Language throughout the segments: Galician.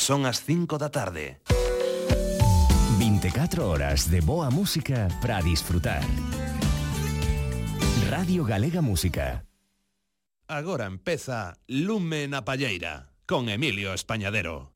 Son as 5 da tarde. 24 horas de boa música para disfrutar. Radio Galega Música. Agora empeza Lume na Palleira con Emilio Españadero.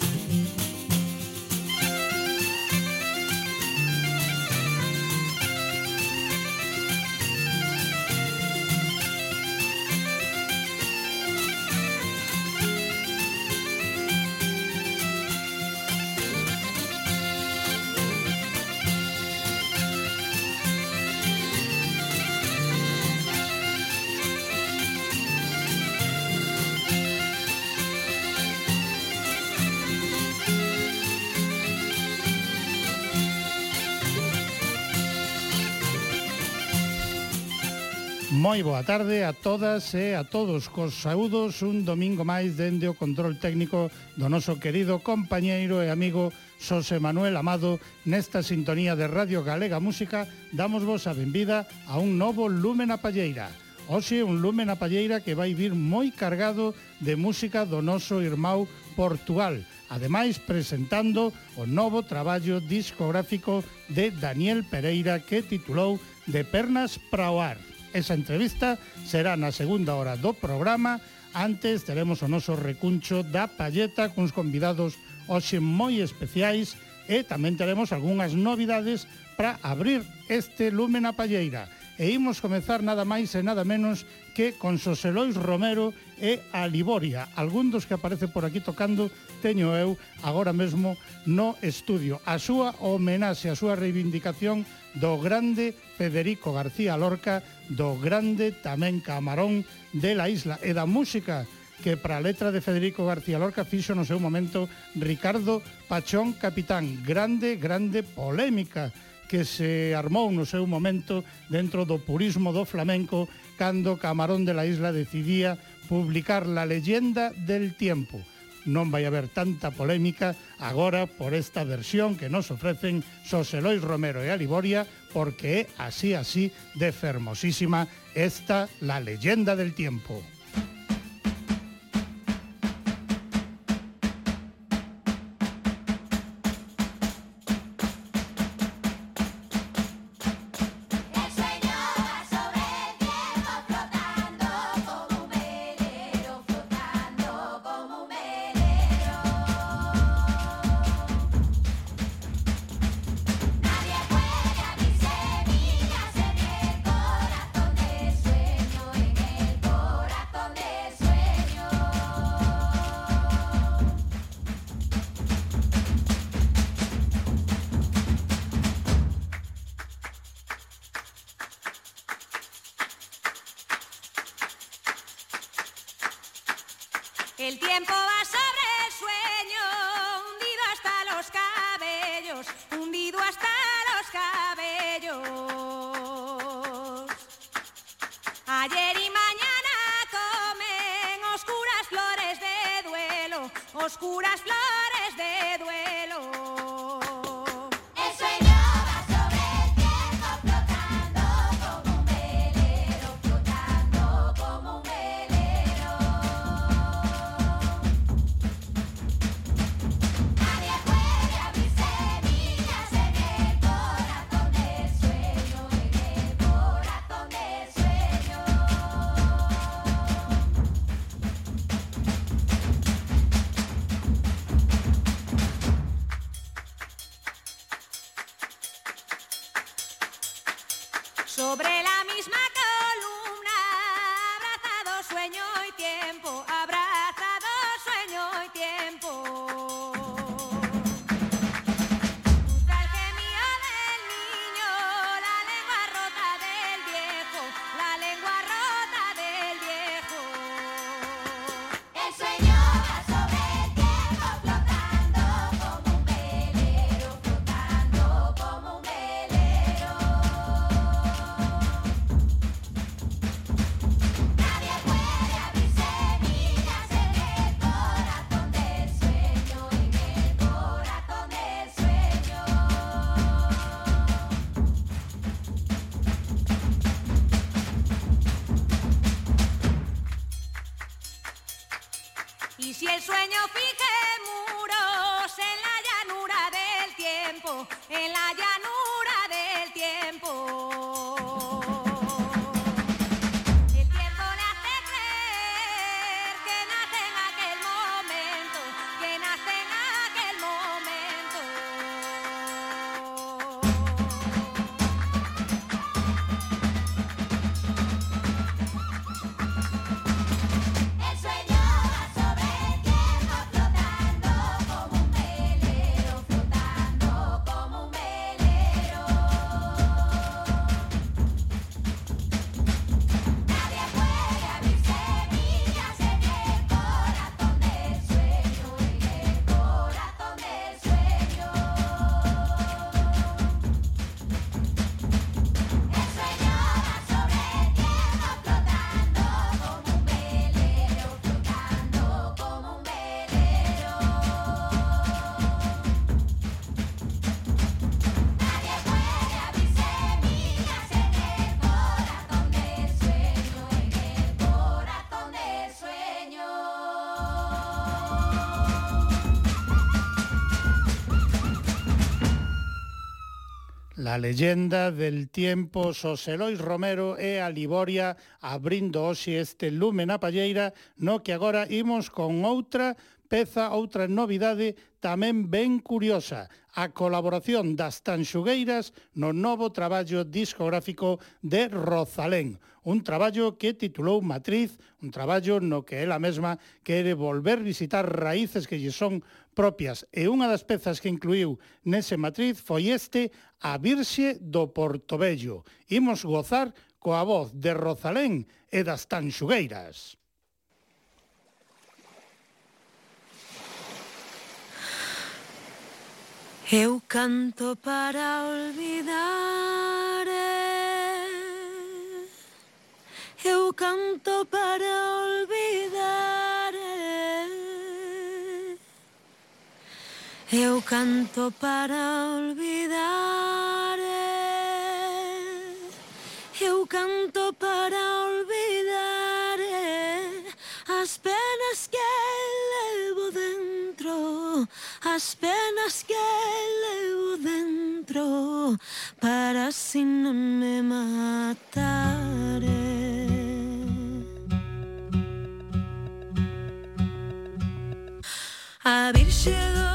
Moi boa tarde a todas e a todos. Cos saúdos un domingo máis dende o control técnico do noso querido compañeiro e amigo Xosé Manuel Amado. Nesta sintonía de Radio Galega Música damos vos a benvida a un novo Lumen a Palleira. Oxe un Lumen a Palleira que vai vir moi cargado de música do noso irmão Portugal ademais presentando o novo traballo discográfico de Daniel Pereira que titulou De Pernas para o Ar. Esa entrevista será na segunda hora do programa. Antes teremos o noso recuncho da palleta cuns convidados hoxe moi especiais e tamén teremos algunhas novidades para abrir este lume a Palleira e imos comezar nada máis e nada menos que con Soselois Romero e a Liboria. Algún dos que aparece por aquí tocando teño eu agora mesmo no estudio. A súa homenaxe, a súa reivindicación do grande Federico García Lorca, do grande tamén Camarón de la isla e da música que para a letra de Federico García Lorca fixo no seu momento Ricardo Pachón Capitán. Grande, grande polémica que se armou no seu momento dentro do purismo do flamenco cando Camarón de la Isla decidía publicar La leyenda del tiempo. Non vai haber tanta polémica agora por esta versión que nos ofrecen Soselois Romero e Aliboria porque é así así de fermosísima esta La leyenda del tiempo. A leyenda del tempo xos Elois Romero e a Liboria abrindo hoxe este lume na palleira no que agora imos con outra peza, outra novidade tamén ben curiosa, a colaboración das Tanxugueiras no novo traballo discográfico de Rozalén, un traballo que titulou Matriz, un traballo no que ela mesma quere volver visitar raíces que lle son propias e unha das pezas que incluiu nese Matriz foi este a Virxe do Portobello. Imos gozar coa voz de Rosalén e das Tanxugueiras. Eu canto para olvidar eh. Eu canto para olvidar Eu canto para olvidar Eu canto para olvidar As penas que levo dentro As penas que levo dentro Para si non me matare A virxe do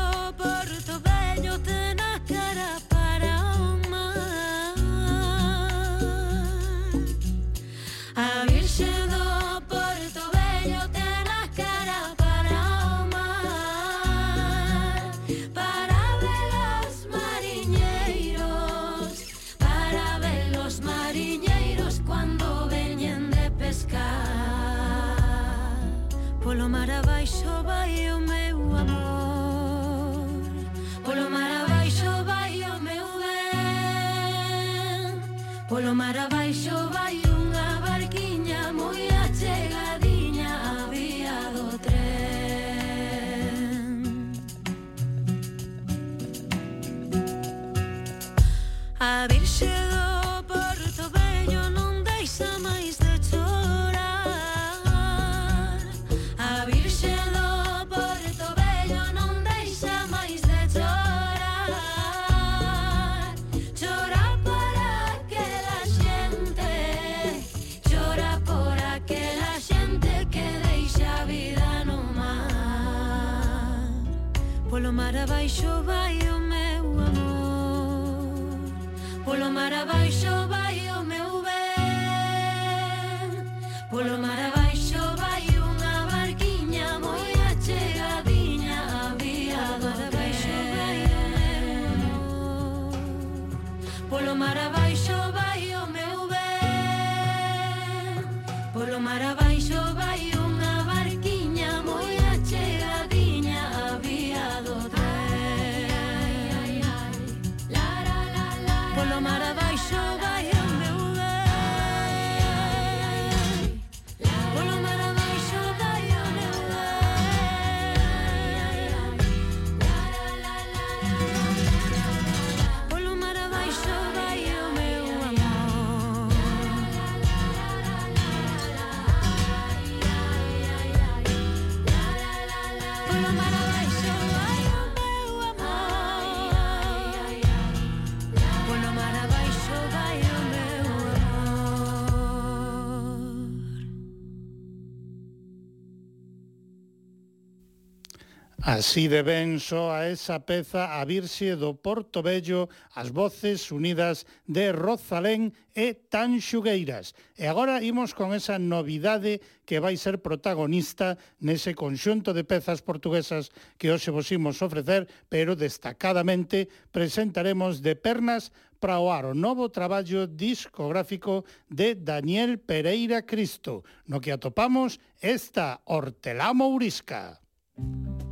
Así de ben soa esa peza a virse do Porto Bello as voces unidas de Rozalén e Tanxugueiras. E agora imos con esa novidade que vai ser protagonista nese conxunto de pezas portuguesas que hoxe vos imos ofrecer, pero destacadamente presentaremos de pernas para o ar o novo traballo discográfico de Daniel Pereira Cristo, no que atopamos esta Hortelá Mourisca. Música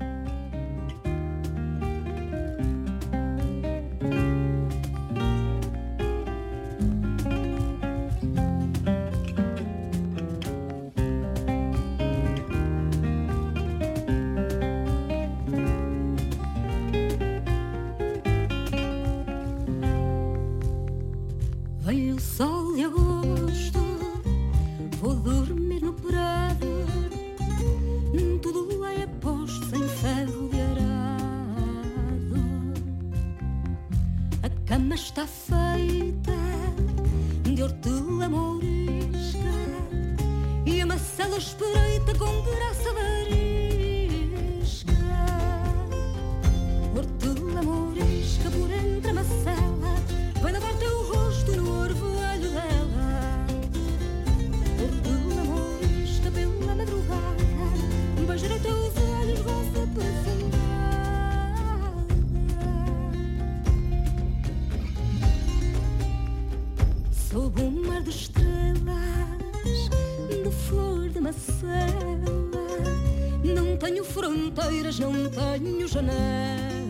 sol de agosto, vou dormir no prado, tudo lá é posto em ferro de arado. A cama está feita de hortelã mourisca e a macela espreita com graça varisca. Hortelã mourisca por ele. cela. Não tenho fronteiras, não tenho janelas.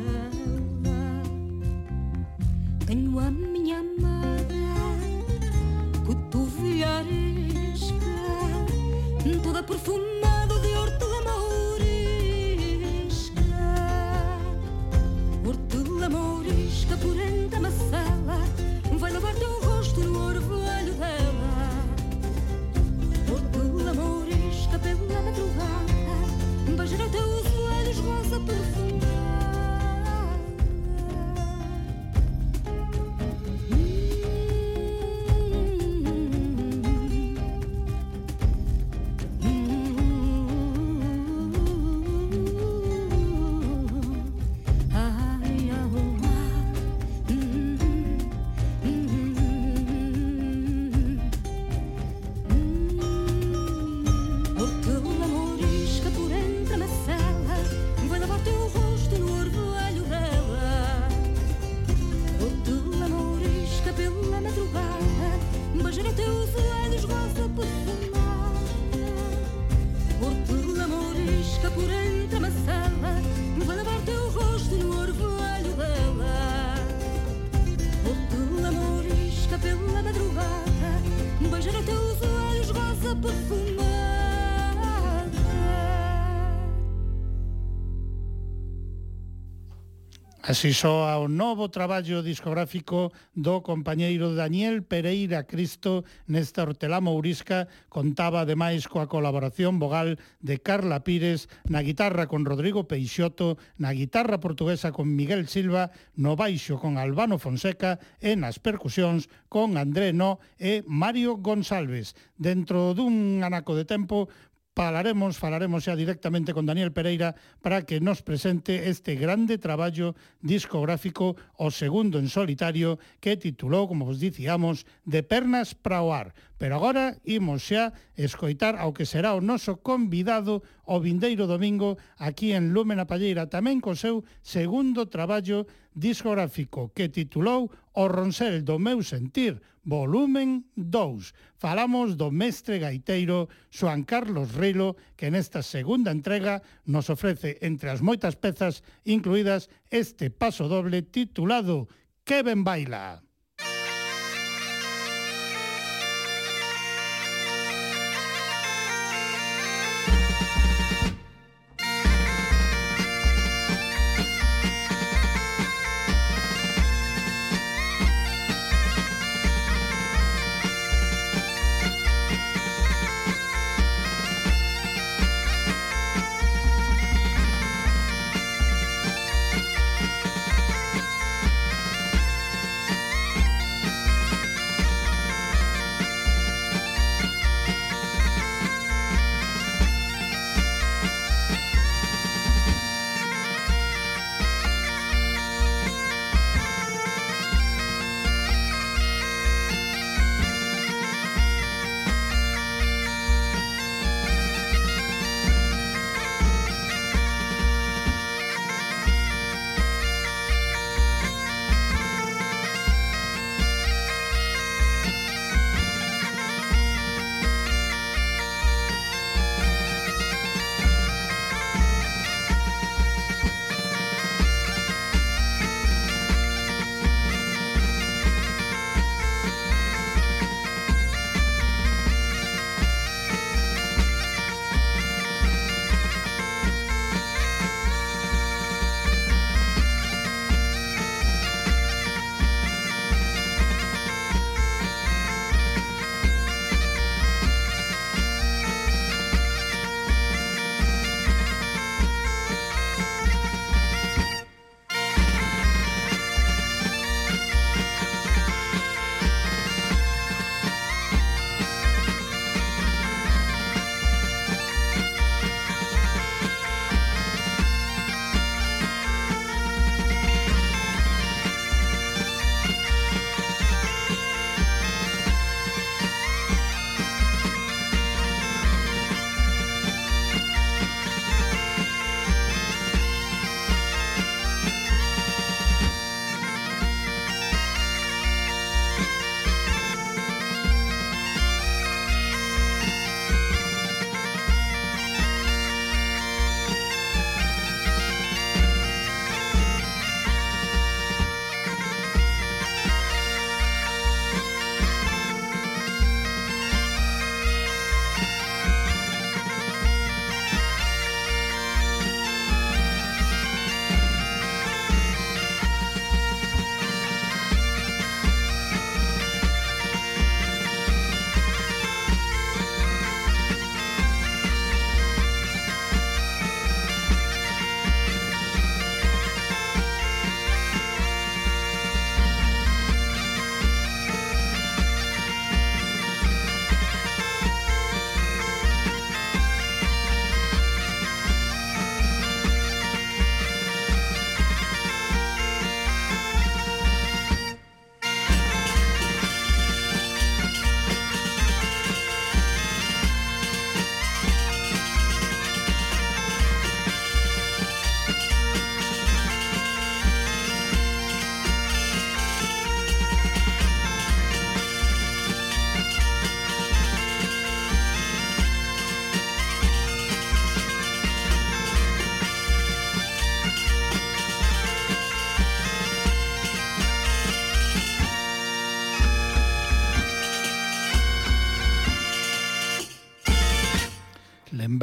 Así soa o novo traballo discográfico do compañeiro Daniel Pereira Cristo nesta hortelá mourisca contaba ademais coa colaboración vogal de Carla Pires na guitarra con Rodrigo Peixoto, na guitarra portuguesa con Miguel Silva, no baixo con Albano Fonseca e nas percusións con André No e Mario González. Dentro dun anaco de tempo Falaremos, falaremos xa directamente con Daniel Pereira para que nos presente este grande traballo discográfico, o segundo en solitario, que titulou, como vos dicíamos, De pernas para o ar. Pero agora imos xa escoitar ao que será o noso convidado o vindeiro domingo aquí en Lúmena Palleira, tamén co seu segundo traballo discográfico que titulou O Ronsel do meu sentir, volumen 2. Falamos do mestre gaiteiro Xoan Carlos Rilo, que nesta segunda entrega nos ofrece entre as moitas pezas incluídas este paso doble titulado Que ben baila.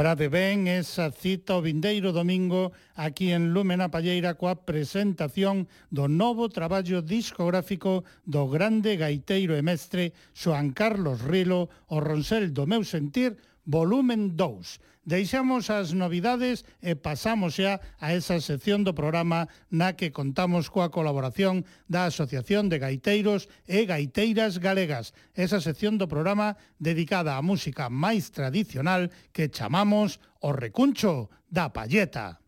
Lembrade ben esa cita o vindeiro domingo aquí en Lumen a Palleira coa presentación do novo traballo discográfico do grande gaiteiro e mestre Xoan Carlos Rilo o Ronsel do meu sentir volumen 2 Deixamos as novidades e pasamos xa a esa sección do programa na que contamos coa colaboración da Asociación de Gaiteiros e Gaiteiras Galegas, esa sección do programa dedicada á música máis tradicional que chamamos o recuncho da palleta.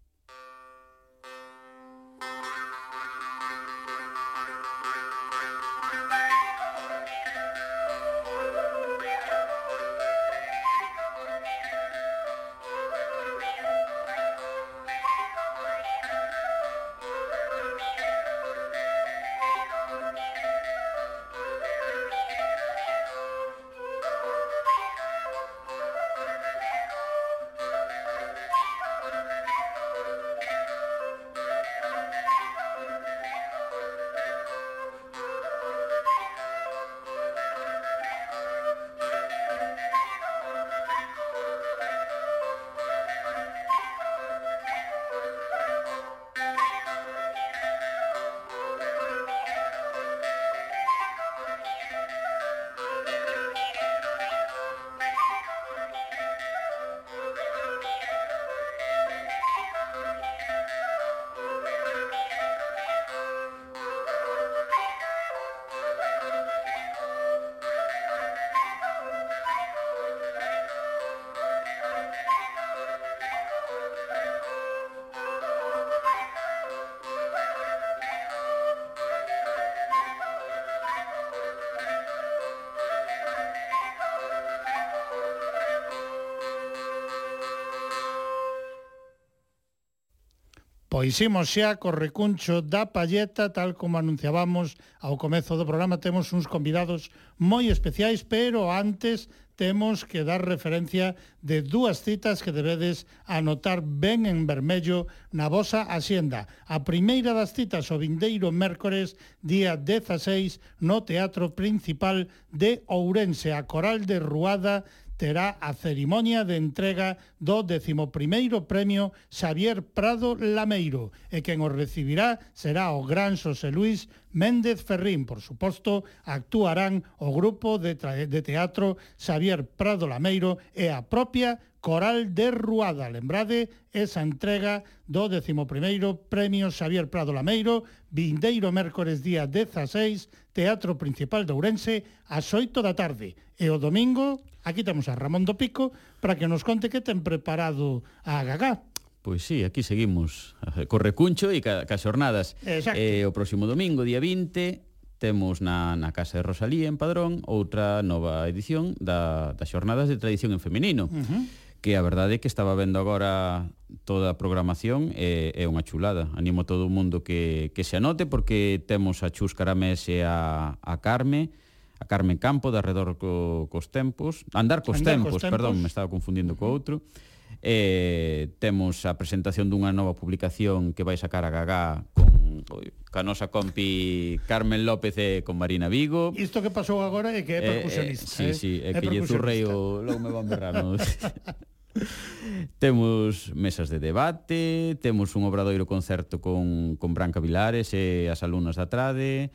Pois imos xa co recuncho da palleta, tal como anunciábamos ao comezo do programa, temos uns convidados moi especiais, pero antes temos que dar referencia de dúas citas que debedes anotar ben en vermello na vosa axenda. A primeira das citas o vindeiro mércores, día 16, no Teatro Principal de Ourense, a Coral de Ruada terá a cerimonia de entrega do 11º Premio Xavier Prado Lameiro e quen o recibirá será o gran Xosé Luis Méndez Ferrín. Por suposto, actuarán o grupo de, de teatro Xavier Prado Lameiro e a propia Coral de Ruada. Lembrade esa entrega do 11º Premio Xavier Prado Lameiro, vindeiro mércores día 16, Teatro Principal de Ourense, ás 8 da tarde. E o domingo, aquí temos a Ramón do Pico, para que nos conte que ten preparado a Gagá. Pois sí, aquí seguimos eh, co recuncho e ca, ca xornadas. Exacto. Eh, o próximo domingo, día 20, temos na, na Casa de Rosalía, en Padrón, outra nova edición da, das xornadas de tradición en femenino. Uh -huh que a verdade é que estaba vendo agora toda a programación e é unha chulada. Animo todo o mundo que, que se anote porque temos a Chus Caramés e a, a Carme, a Carmen Campo de arredor co, cos tempos, andar cos andar tempos, cos tempos, perdón, me estaba confundindo co outro. Uh -huh eh, temos a presentación dunha nova publicación que vai sacar a Gagá con ca nosa compi Carmen López e con Marina Vigo. Isto que pasou agora é que é eh, percusionista. Eh, eh, sí, sí, é, é que lle zurrei o... Logo me van berrando. temos mesas de debate, temos un obradoiro concerto con, con Branca Vilares e as alumnas da Trade,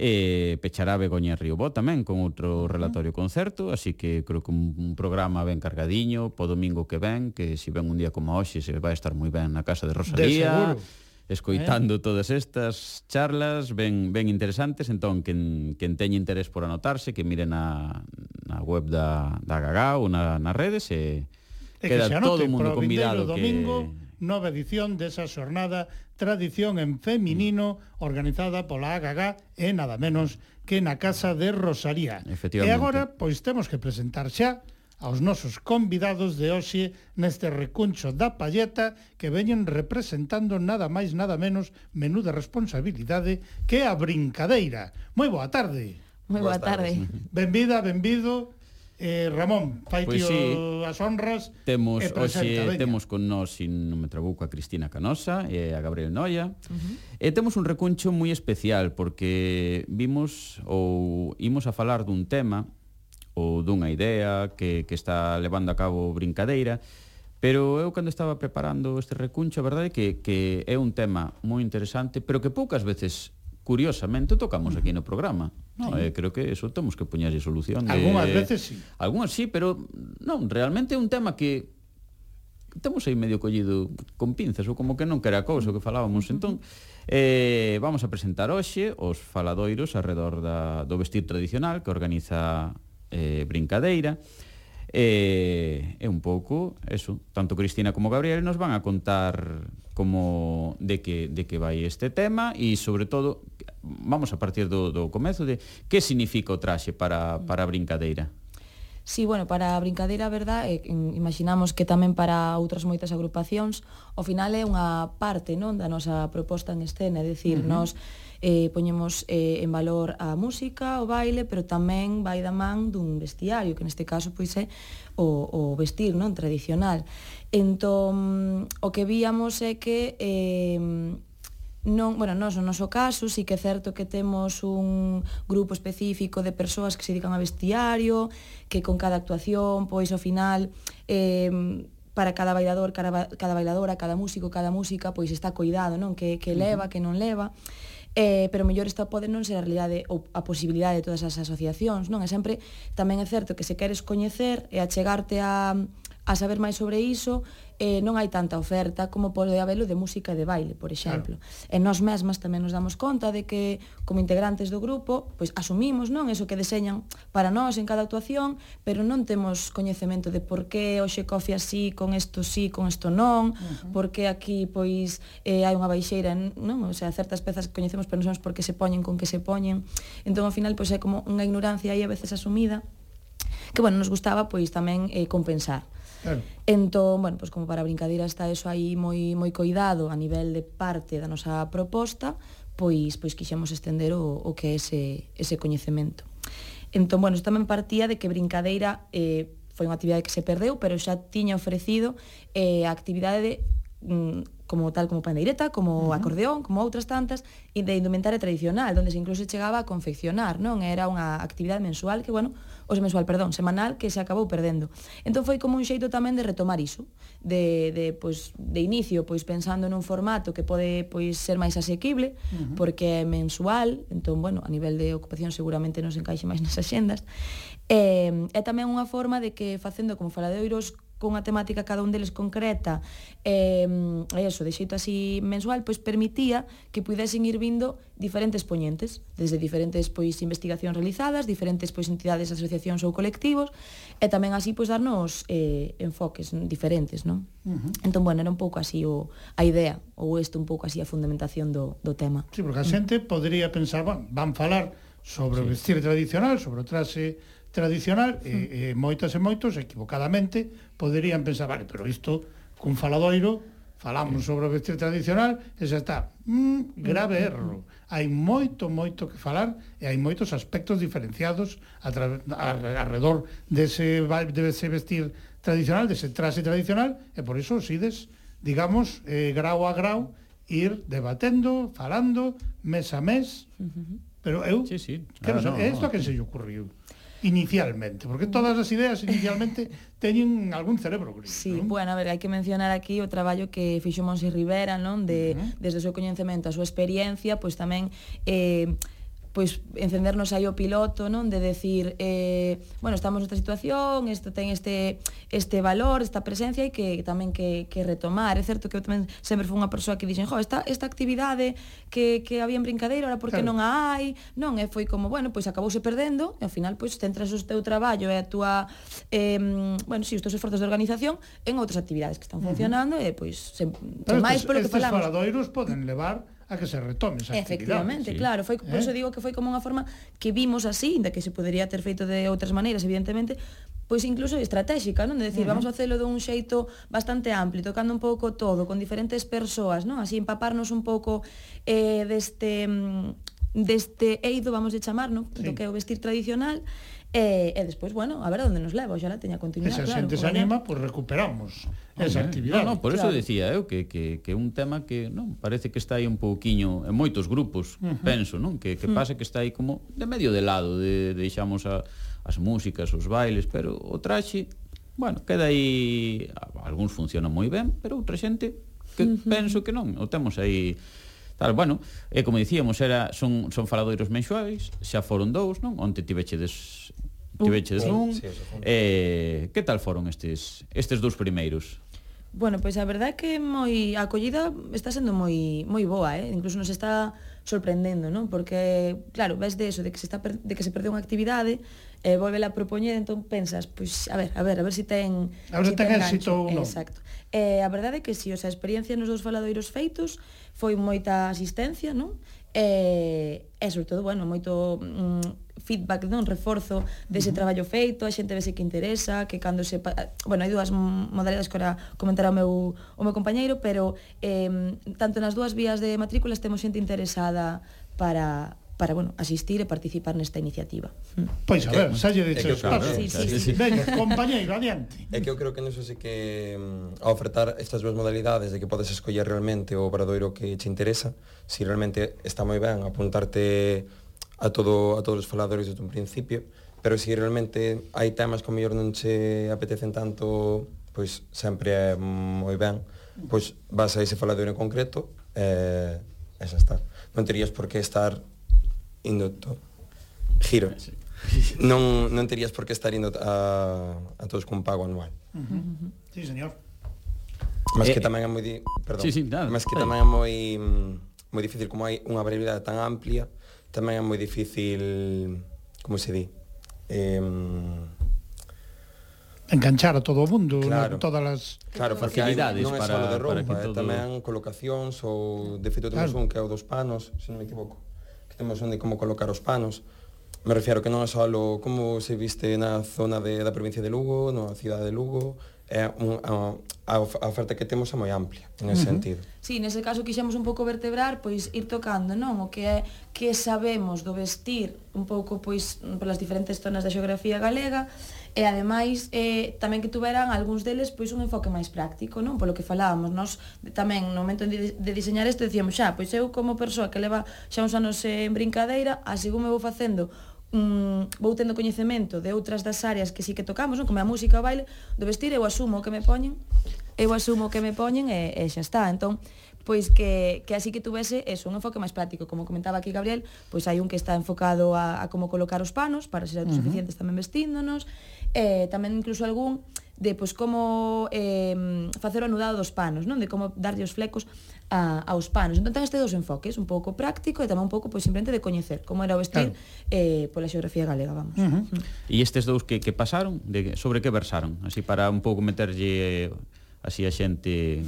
Eh, e pechará Begoña Riobó tamén con outro relatorio concerto, así que creo que un programa ben cargadiño po domingo que ven, que se si ven un día como hoxe se vai estar moi ben na casa de Rosalía. De seguro escoitando eh? todas estas charlas ben ben interesantes, entón quen quen teña interés por anotarse, que mire na na web da da Gagá ou na nas redes e, e queda que todo o mundo convidado que nova edición desa xornada Tradición en Feminino organizada pola AGG e nada menos que na Casa de Rosaría. E agora, pois temos que presentar xa aos nosos convidados de hoxe neste recuncho da palleta que veñen representando nada máis nada menos menuda responsabilidade que a brincadeira. Moi boa tarde. Moi boa tarde. Benvida, benvido Eh, Ramón, fai pois sí, as honras temos, e presenta, hoxe, temos con nós, se non me trabuco, a Cristina Canosa e a Gabriel Noia. Uh -huh. E temos un recuncho moi especial porque vimos ou imos a falar dun tema ou dunha idea que, que está levando a cabo Brincadeira Pero eu cando estaba preparando este recuncho, a verdade é que, que é un tema moi interesante, pero que poucas veces, curiosamente, tocamos aquí no programa. No, sí. eh, creo que eso temos que poñerlle solución. Algúnas de... veces sí. Algúnas sí, pero non, realmente é un tema que temos aí medio collido con pinzas ou como que non quera era cousa que falábamos entón eh, vamos a presentar hoxe os faladoiros alrededor da, do vestir tradicional que organiza eh, Brincadeira eh, é un pouco eso tanto Cristina como Gabriel nos van a contar como de que, de que vai este tema e, sobre todo, vamos a partir do, do comezo de que significa o traxe para, para a brincadeira? Sí, bueno, para a brincadeira, verdad, eh, imaginamos que tamén para outras moitas agrupacións, ao final é unha parte non da nosa proposta en escena, é dicir, uh -huh. nos eh, poñemos eh, en valor a música, o baile, pero tamén vai da man dun vestiario, que neste caso pois é o, o vestir non tradicional. Entón, o que víamos é que eh, non, bueno, nós no noso caso sí que é certo que temos un grupo específico de persoas que se dedican a vestiario, que con cada actuación, pois ao final eh, para cada bailador, cada, cada bailadora, cada músico, cada música, pois está coidado, non? Que, que leva, que non leva eh, pero mellor isto pode non ser a realidade ou a posibilidade de todas as asociacións, non? É sempre tamén é certo que se queres coñecer e achegarte a, a saber máis sobre iso, eh, non hai tanta oferta como pode habelo de música e de baile, por exemplo. Claro. E nós mesmas tamén nos damos conta de que, como integrantes do grupo, pois asumimos non eso que deseñan para nós en cada actuación, pero non temos coñecemento de por que hoxe cofe así, con isto sí, con isto non, uh -huh. por que aquí pois eh, hai unha baixeira, non? O sea, certas pezas que coñecemos, pero non sabemos por que se poñen, con que se poñen. Entón, ao final, pois é como unha ignorancia aí a veces asumida, que, bueno, nos gustaba pois tamén eh, compensar. Uh Claro. Entón, bueno, pois como para a brincadeira está eso aí moi moi coidado a nivel de parte da nosa proposta, pois pois quixemos estender o, o que é ese, ese coñecemento. Entón, bueno, isto tamén partía de que brincadeira eh, foi unha actividade que se perdeu, pero xa tiña ofrecido eh, a actividade de mm, como tal como pandeireta, como uh -huh. acordeón, como outras tantas, e de indumentaria tradicional, donde se incluso chegaba a confeccionar, non? Era unha actividade mensual que, bueno, o mensual, perdón, semanal que se acabou perdendo. Entón foi como un xeito tamén de retomar iso, de, de, pois, de inicio, pois pensando nun formato que pode pois, ser máis asequible, uh -huh. porque é mensual, entón, bueno, a nivel de ocupación seguramente non se encaixe máis nas axendas, e, é tamén unha forma de que facendo, como fala de oiros, cunha temática cada un deles concreta e, eh, eso, de xeito así mensual, pois permitía que pudesen ir vindo diferentes poñentes, desde diferentes pois investigacións realizadas, diferentes pois entidades, asociacións ou colectivos, e tamén así pois darnos eh, enfoques diferentes, non? Uh -huh. Entón, bueno, era un pouco así o, a idea, ou isto un pouco así a fundamentación do, do tema. Sí, porque a xente uh -huh. podría pensar, van, van falar sobre sí. o vestir tradicional, sobre o traxe tradicional, uh -huh. e, hmm. e moitas e moitos, equivocadamente, poderían pensar, vale, pero isto cun faladoiro falamos sobre o vestir tradicional e xa está, mm, grave mm, mm, erro mm. hai moito, moito que falar e hai moitos aspectos diferenciados a alrededor dese, dese vestir tradicional dese traxe tradicional e por iso sides, digamos, eh, grau a grau ir debatendo, falando mes a mes. Pero eu sí, sí. Claro, quero no, no, isto a que se lle ocurriu? inicialmente, porque todas as ideas inicialmente teñen algún cerebro gris. Sí, non? bueno, a ver, hai que mencionar aquí o traballo que fixo Monsi Rivera, non, de uh -huh. desde o seu coñecemento, a súa experiencia, pois pues, tamén eh pois encendernos aí o piloto, non, de decir, eh, bueno, estamos nesta situación, isto ten este este valor, esta presencia e que tamén que que retomar. É certo que eu tamén sempre fui unha persoa que dixen, "Jo, esta esta actividade que que había en brincadeira, ahora por que claro. non a hai?" Non, e foi como, bueno, pois acabouse perdendo e ao final pois centras o teu traballo e a túa eh, bueno, si sí, os teus esforzos de organización en outras actividades que están funcionando uh -huh. e pois se, se máis polo que falamos. Estes faladoiros poden levar a que se retome esa Efectivamente, sí. claro, foi, por eh? eso digo que foi como unha forma que vimos así, da que se podería ter feito de outras maneiras, evidentemente, pois incluso estratégica, non? De decir, uh -huh. vamos a facelo dun xeito bastante amplio, tocando un pouco todo, con diferentes persoas, non? Así empaparnos un pouco eh, deste mm, deste eido, vamos a chamar, non? Sí. Do que é o vestir tradicional, E, e despois, bueno, a ver a onde nos leva, oxalá teña continuidade. Se claro, xente se anima, pois pues, recuperamos Hombre, esa actividade. No, no, por claro. eso decía eu que, que, que un tema que non parece que está aí un pouquiño en moitos grupos, uh -huh. penso, non? Que, que mm. pasa que está aí como de medio de lado, de, deixamos a, as músicas, os bailes, pero o traxe, bueno, queda aí... algúns funcionan moi ben, pero outra xente que uh -huh. penso que non, o temos aí Tal, bueno, e como dicíamos, era, son, son faladoiros mensuais, xa foron dous, non? Onte tivechedes que veches nun. Sí, eh, que tal foron estes estes dous primeiros? Bueno, pois a verdade é que moi a acollida está sendo moi moi boa, eh? Incluso nos está sorprendendo, non? Porque claro, ves de eso, de que se está per, de que se perde unha actividade, eh volvela a propoñer, entón pensas, pois a ver, a ver, a ver se si ten A ver se si ten éxito ou non. Exacto. Eh, a verdade é que si, sí, o sea, a experiencia nos dous faladoiros feitos foi moita asistencia, non? e, e sobre todo, bueno, moito mm, feedback, non reforzo dese traballo feito, a xente vese que interesa, que cando se... Bueno, hai dúas modalidades que ora comentará o meu, o meu compañeiro, pero eh, tanto nas dúas vías de matrículas temos xente interesada para, para bueno, asistir e participar nesta iniciativa. Hmm. Pois a ver, xa lle chos pasos. Sí, sí, sí. Veña, compañeiro, adiante. É que eu creo que niso sí que mm, a ofertar estas dúas modalidades de que podes escoller realmente o obradoiro que te interesa, si realmente está moi ben apuntarte a todo a todos os faladores desde un principio, pero se si realmente hai temas que mellor non che apetecen tanto, pois sempre é moi ben, pois vas a ese falador en concreto e, e xa está. Non terías por que estar indo to... giro. Non, non terías por que estar indo a, a todos con pago anual. Uh -huh. Sí, señor. Mas eh, que tamén é moi... Di... Perdón. Sí, sí, nada. Mas que tamén é moi... Mm, moi difícil como hai unha variabilidade tan amplia, tamén é moi difícil, como se di, eh, enganchar a todo o mundo, claro, no, todas as claro, facilidades non é para, de roupa, para que todo... eh, tamén colocacións ou de feito temos claro. un que é o dos panos, se non me equivoco, que temos onde como colocar os panos. Me refiero que non é só como se viste na zona de, da provincia de Lugo, na cidade de Lugo, é un, a, a oferta que temos é moi amplia nese uh -huh. sentido. Sí, nese caso quixemos un pouco vertebrar, pois ir tocando, non, o que é que sabemos do vestir un pouco pois polas diferentes zonas da xeografía galega e ademais eh, tamén que tuveran algúns deles pois un enfoque máis práctico, non? Polo que falábamos, nós tamén no momento de, de diseñar isto decíamos xa, pois eu como persoa que leva xa uns anos eh, en brincadeira, así como vou facendo mm, vou tendo coñecemento de outras das áreas que sí que tocamos, non? como a música, o baile, do vestir, eu asumo o que me poñen, eu asumo o que me poñen e, e xa está. Entón, pois que, que así que tuvese eso, un enfoque máis práctico. Como comentaba aquí Gabriel, pois hai un que está enfocado a, a como colocar os panos para ser autosuficientes uh -huh. tamén vestíndonos, eh, tamén incluso algún de pois, como eh, facer o anudado dos panos, non? De como darlle os flecos a, aos panos. Entón, ten este dos enfoques, un pouco práctico e tamén un pouco pois, simplemente de coñecer como era o vestir claro. eh, pola xeografía galega, vamos. Uh -huh. uh -huh. E estes dous que, que pasaron, de, sobre que versaron? Así para un pouco meterlle así a xente...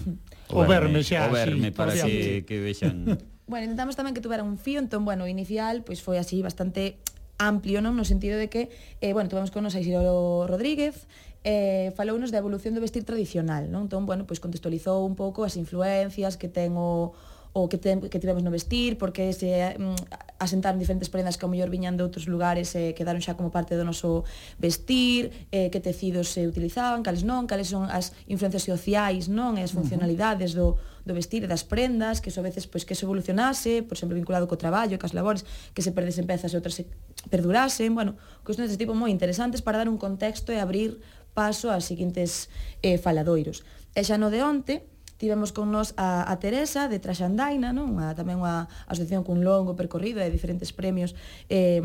O, o verme, xa, o verme sí, para que, que vexan... Bueno, intentamos tamén que tuvera un fío, entón, bueno, inicial, pois foi así bastante amplio, non? No sentido de que, eh, bueno, tuvemos con nos a Isidoro Rodríguez, eh, falounos da evolución do vestir tradicional, non? Entón, bueno, pois contextualizou un pouco as influencias que ten o, o que, te, que tivemos no vestir, porque se mm, asentaron diferentes prendas que ao mellor viñan de outros lugares e eh, quedaron xa como parte do noso vestir, eh, que tecidos se utilizaban, cales non, cales son as influencias sociais, non, e as funcionalidades do, do vestir e das prendas, que so a veces pois que se evolucionase, por exemplo, vinculado co traballo, cas labores, que se perdesen pezas e outras se perdurasen, bueno, cuestións deste tipo moi interesantes para dar un contexto e abrir paso aos seguintes eh, faladoiros. E xa no de onte, tivemos con nós a, a Teresa de Traxandaina, non? A, tamén unha asociación cun longo percorrido de diferentes premios eh,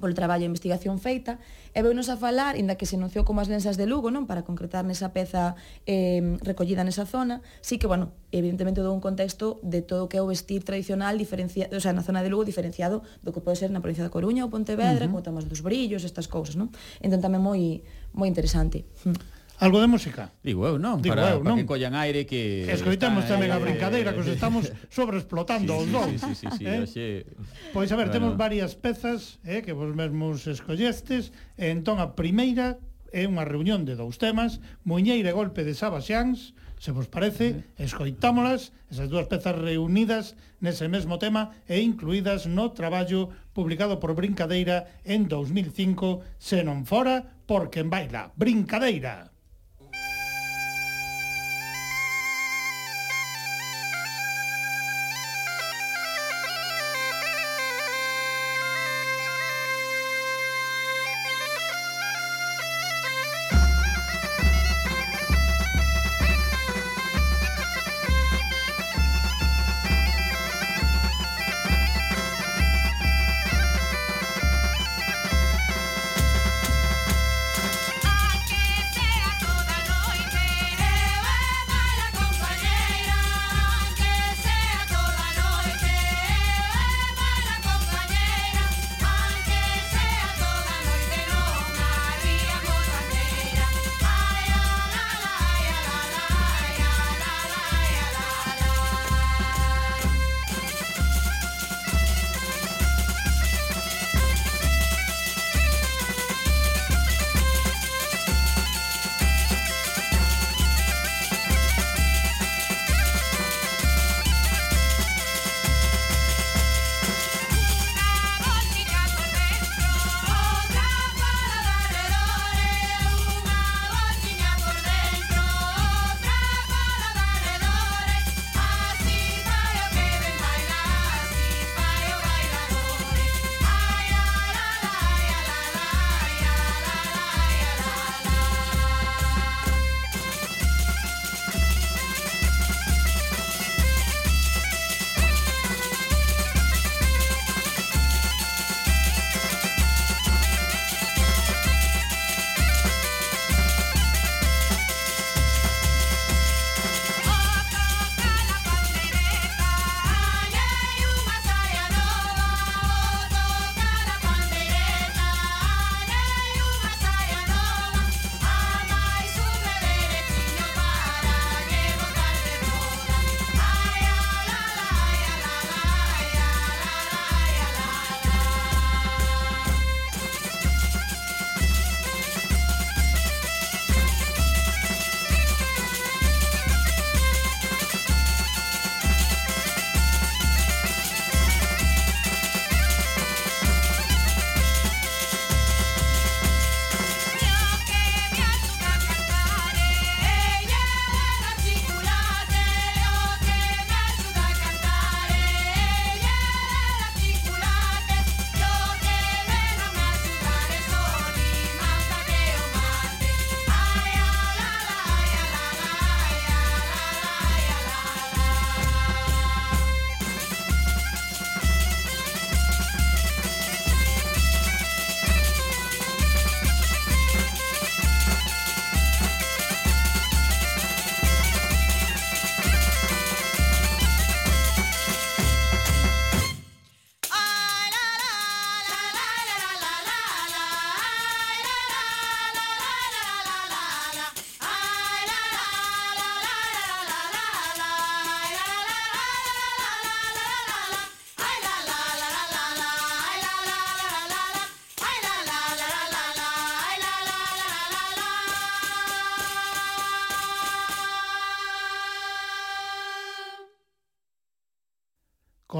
polo traballo e investigación feita, e veunos a falar, inda que se anunciou como as lensas de Lugo, non para concretar nesa peza eh, recollida nesa zona, sí que, bueno, evidentemente dou un contexto de todo o que é o vestir tradicional diferenciado, o sea, na zona de Lugo diferenciado do que pode ser na provincia da Coruña ou Pontevedra, uh -huh. como temas dos brillos, estas cousas, non? Entón tamén moi moi interesante. Hmm. Algo de música? Digo eu, non, Digo para, eu, non. para que collan aire que... Escoitamos tamén a eh, brincadeira, que os estamos sobreexplotando sí, os sí, dos. Sí, sí, sí, sí, eh? Pois a ver, bueno. temos varias pezas eh, que vos mesmos escollestes. E entón, a primeira é unha reunión de dous temas, Muñeira e Golpe de Sabaxians, se vos parece, escoitámolas, esas dúas pezas reunidas nese mesmo tema e incluídas no traballo publicado por Brincadeira en 2005, se non fora porque en baila. Brincadeira!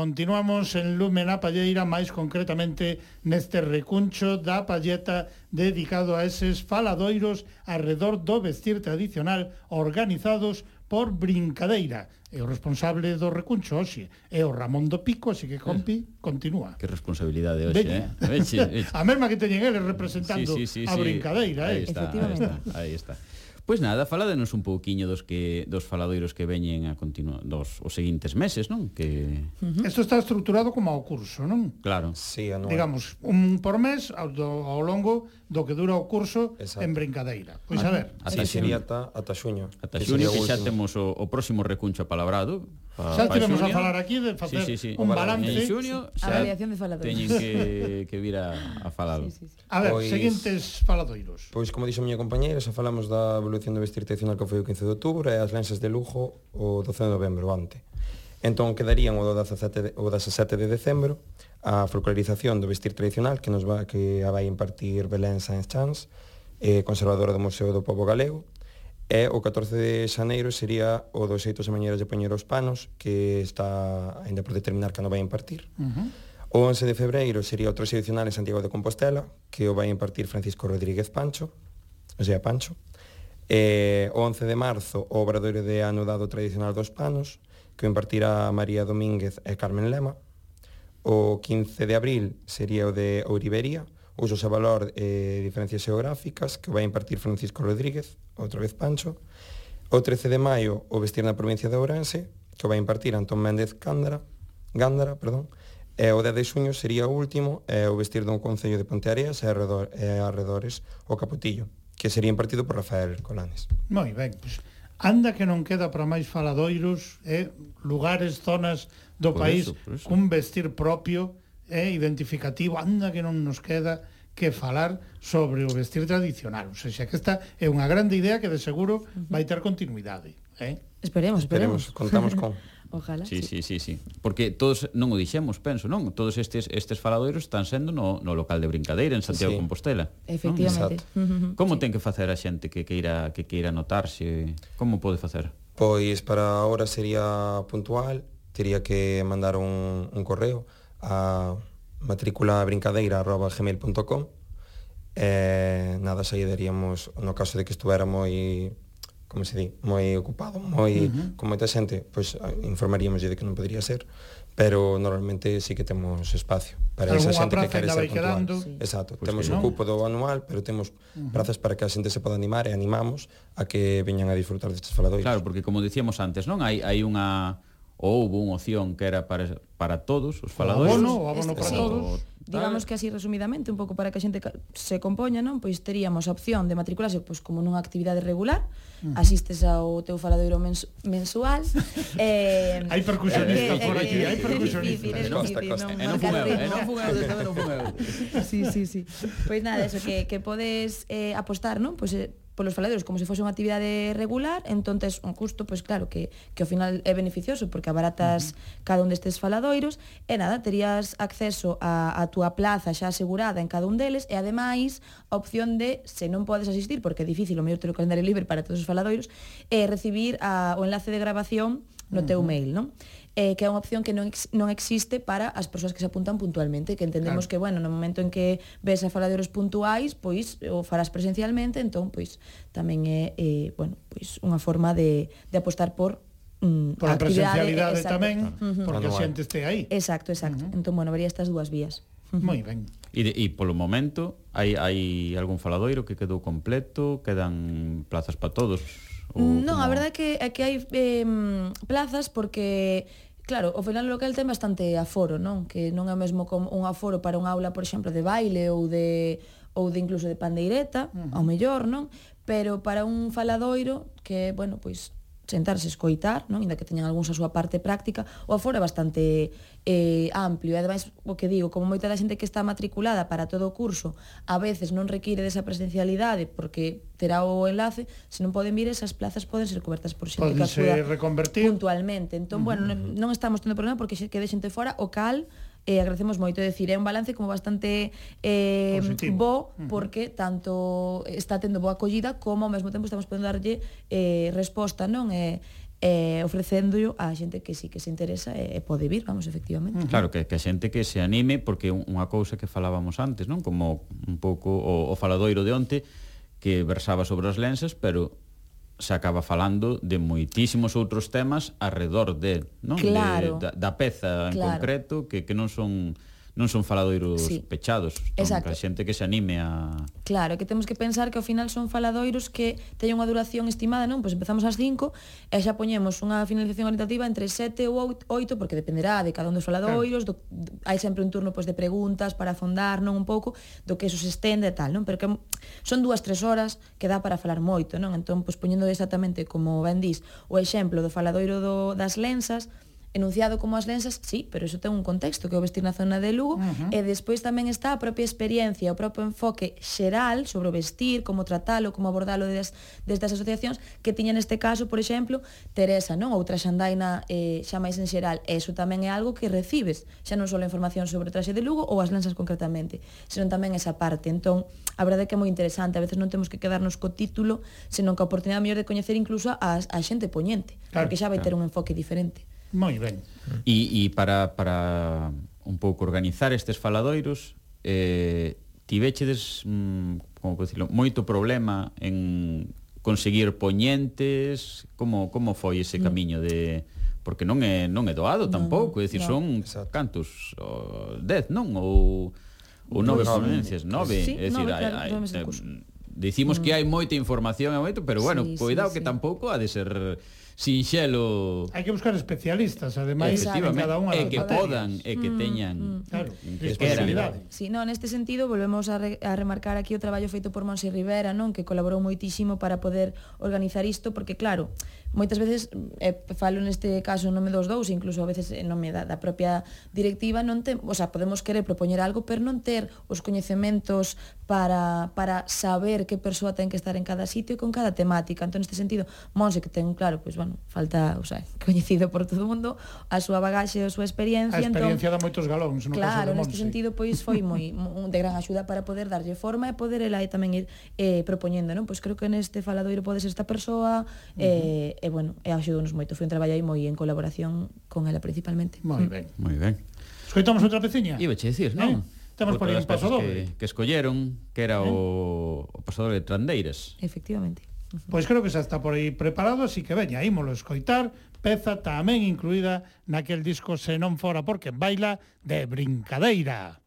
Continuamos en Lumen a Palleira, máis concretamente neste recuncho da Palleta dedicado a eses faladoiros alrededor do vestir tradicional organizados por Brincadeira. E o responsable do recuncho hoxe é o Ramón do Pico, así que compi, eh, continúa. Que responsabilidade hoxe, Veña. eh? Veche, veche. A mesma que teñen eles representando sí, sí, sí, a Brincadeira, eh? Aí está, Efectivamente. Aí está. Ahí está. Pois nada, faladenos un pouquiño dos que dos faladoiros que veñen a continua dos os seguintes meses, non? Que. Isto está estructurado como ao curso, non? Claro. Sí, anual. Digamos, un por mes ao, ao longo do que dura o curso Exacto. en brincadeira. Pois a, a ver. Ata sí, sería ata, ata xuño. Ata xuño que, xa temos o, o próximo recuncho palabrado. Pa, xa tivemos a falar aquí de facer sí, sí, sí. un balance. En xuño, xa avaliación de faladoiros. Teñen que, que vir a, a falalo. Sí, sí, sí. A ver, pois, seguintes faladoiros. Pois, como dixo a miña compañeira, xa falamos da evolución do vestir tradicional que foi o 15 de outubro e as lensas de lujo o 12 de novembro, ante. Entón, quedarían o do 17 de, o 17 de decembro, a folclorización do vestir tradicional que nos va que a vai impartir Belén Sáenz Chans, eh, conservadora do Museo do Pobo Galego, e o 14 de xaneiro sería o dos xeitos e mañeiras de poñer os panos que está ainda por determinar que non vai impartir. Uh -huh. O 11 de febreiro sería outro tradicional en Santiago de Compostela que o vai impartir Francisco Rodríguez Pancho, o sea, Pancho. E, o 11 de marzo o obradoiro de anudado tradicional dos panos que o impartirá María Domínguez e Carmen Lema. O 15 de abril sería o de Ouriberia, usos e valor e eh, diferencias geográficas, que vai impartir Francisco Rodríguez, outra vez Pancho. O 13 de maio, o vestir na provincia de Ourense, que vai impartir Antón Méndez Cándara, Gándara, perdón, e o 10 de xuño sería o último e o vestir dun concello de Ponteareas e, arredor, e arredores o Capotillo, que sería impartido por Rafael Colanes. Moi ben, pois anda que non queda para máis faladoiros, eh, lugares, zonas do por país eso, eso. cun vestir propio e eh, identificativo, anda que non nos queda que falar sobre o vestir tradicional. O sea, que esta é unha grande idea que de seguro vai ter continuidade. Eh? Esperemos, esperemos. esperemos contamos con. Ojalá. Sí, sí, sí, sí. Porque todos non o dixemos, penso, non? Todos estes estes faladoiros están sendo no, no local de Brincadeira en Santiago sí. Compostela. Efectivamente. Non? Como sí. ten que facer a xente que queira que queira notarse? Como pode facer? Pois para ahora sería puntual, teria que mandar un, un correo a matriculabrincadeira.gmail.com e eh, nada, saideríamos no caso de que estuvera moi como se di, moi ocupado, moi uh -huh. con moita xente, pois ah, informaríamos de que non podría ser, pero normalmente sí que temos espacio para esa xente que quere ser puntual. Sí. Exacto, pues temos un cupo do anual, pero temos uh -huh. prazas para que a xente se poda animar e animamos a que veñan a disfrutar destes faladoiros. Claro, porque como dicíamos antes, non? Hai hai unha ou houve unha opción que era para, para todos os faladores. O abono, o abono para sí. todos. Digamos que así resumidamente, un pouco para que a xente se compoña, non? Pois teríamos a opción de matricularse pois como nunha actividade regular, asistes ao teu faladoiro mens mensual. eh, hai percusionistas eh, por aquí, hai eh, percusionistas. Non, non fun eu, non fun eu, non fun eu. Sí, sí, sí. Pois nada, eso, que, que podes eh, apostar, non? Pois eh, polos faladeiros como se fose unha actividade regular, entonces un custo, pois claro, que, que ao final é beneficioso porque abaratas uh -huh. cada un destes faladoiros e nada, terías acceso a, a túa plaza xa asegurada en cada un deles e ademais a opción de, se non podes asistir porque é difícil, o mellor ter o calendario libre para todos os faladoiros, e recibir a, o enlace de grabación no teu uh -huh. mail, non? eh, que é unha opción que non, ex, non existe para as persoas que se apuntan puntualmente, que entendemos claro. que, bueno, no momento en que ves a faladores puntuais, pois o farás presencialmente, entón, pois tamén é, eh, bueno, pois unha forma de, de apostar por mm, por a presencialidade exacto. tamén, uh porque a xente este aí. Exacto, exacto. Uh -huh. Entón, bueno, vería estas dúas vías. Moi ben. E, de, e polo momento, hai, hai algún faladoiro que quedou completo, quedan plazas para todos? Ou mm, non, como... a verdade é que, é que hai eh, plazas porque Claro, o final local ten bastante aforo, non? Que non é o mesmo como un aforo para unha aula, por exemplo, de baile ou de ou de incluso de pandeireta, uh -huh. ao mellor, non? Pero para un faladoiro que, bueno, pois sentarse, escoitar, non? Inda que teñan algúns a súa parte práctica, o aforo é bastante eh, amplio, e ademais, o que digo, como moita da xente que está matriculada para todo o curso, a veces non require desa presencialidade, porque terá o enlace, se non poden vir, esas plazas poden ser cobertas por xente que acuda reconvertir. puntualmente. Entón, bueno, non, non estamos tendo problema porque se quede xente fora, o cal eh, agradecemos moito, é dicir, é un balance como bastante eh, Positivo. bo, porque tanto está tendo boa acollida como ao mesmo tempo estamos podendo darlle eh, resposta, non? Eh, eh, ofrecéndollo a xente que sí que se interesa e, eh, e pode vir, vamos, efectivamente. Claro, que, que a xente que se anime, porque unha cousa que falábamos antes, non? Como un pouco o, o faladoiro de onte, que versaba sobre as lensas, pero se acaba falando de moitísimos outros temas arredor de, non? Claro. De, da, da peza en claro. concreto que, que non son non son faladoiros sí. pechados, son a xente que se anime a Claro, que temos que pensar que ao final son faladoiros que teñen unha duración estimada, non? Pois empezamos ás 5 e xa poñemos unha finalización orientativa entre 7 ou 8 porque dependerá de cada un dos faladoiros, claro. do, hai sempre un turno pois de preguntas para afondar, non un pouco do que eso se estende e tal, non? Pero que son dúas tres horas que dá para falar moito, non? Entón, pois poñendo exactamente como ben dis, o exemplo do faladoiro do, das lensas, enunciado como as lensas, sí, pero iso ten un contexto que o vestir na zona de Lugo uh -huh. e despois tamén está a propia experiencia, o propio enfoque xeral sobre o vestir, como tratalo, como abordalo des, desde as asociacións que tiña neste caso, por exemplo, Teresa, non? Outra xandaina eh, xa máis en xeral. E iso tamén é algo que recibes, xa non só a información sobre o traxe de Lugo ou as lensas concretamente, senón tamén esa parte. Entón, a verdade é que é moi interesante, a veces non temos que quedarnos co título, senón que a oportunidade mellor de coñecer incluso a, a xente poñente, claro, porque xa vai claro. ter un enfoque diferente. Moi ben. E, e para, para un pouco organizar estes faladoiros, eh, tivechedes, mm, como decirlo, moito problema en conseguir poñentes, como, como foi ese mm. camiño de porque non é non é doado tampouco, é dicir, no. son Exacto. cantos 10, oh, non? Ou ou nove ponencias, nove, sí, é dicir, nove, claro, hai, hai, eh, dicimos mm. que hai moita información e moito, pero bueno, sí, cuidado sí, que sí. tampouco ha de ser sinxelo. Hai que buscar especialistas, ademais, en cada unha e que podan e que mm, teñan mm, mm, claro, que. Si, sí, no, neste sentido volvemos a, re, a remarcar aquí o traballo feito por Monse Rivera, non, que colaborou moitísimo para poder organizar isto porque claro, moitas veces eh, falo neste caso en nome dos dous, incluso a veces en nome da, da propia directiva non tem, o sea, podemos querer propoñer algo, pero non ter os coñecementos para, para saber que persoa ten que estar en cada sitio e con cada temática. Entón, neste sentido, Monse, que ten claro, pois, bueno, falta, o sea, coñecido por todo o mundo, a súa bagaxe, a súa experiencia. A entón experiencia entón, da moitos galóns, no claro, caso de Monse. Claro, neste sentido, pois, foi moi de gran axuda para poder darlle forma e poder ela e tamén ir eh, propoñendo, non? Pois creo que neste faladoiro podes esta persoa, uh -huh. eh, e bueno, e axudounos moito. Foi un traballo aí moi en colaboración con ela principalmente. Moi mm. ben. Mm. Moi ben. Escoitamos outra peciña? Iba che dicir, non? Eh? Temos por aí un paso doble. Que, que escolleron, que era eh? o, o pasador de Trandeiras. Efectivamente. Uh -huh. Pois creo que xa está por aí preparado, así que veña, ímolo escoitar, peza tamén incluída naquel disco Se non fora porque baila de Brincadeira.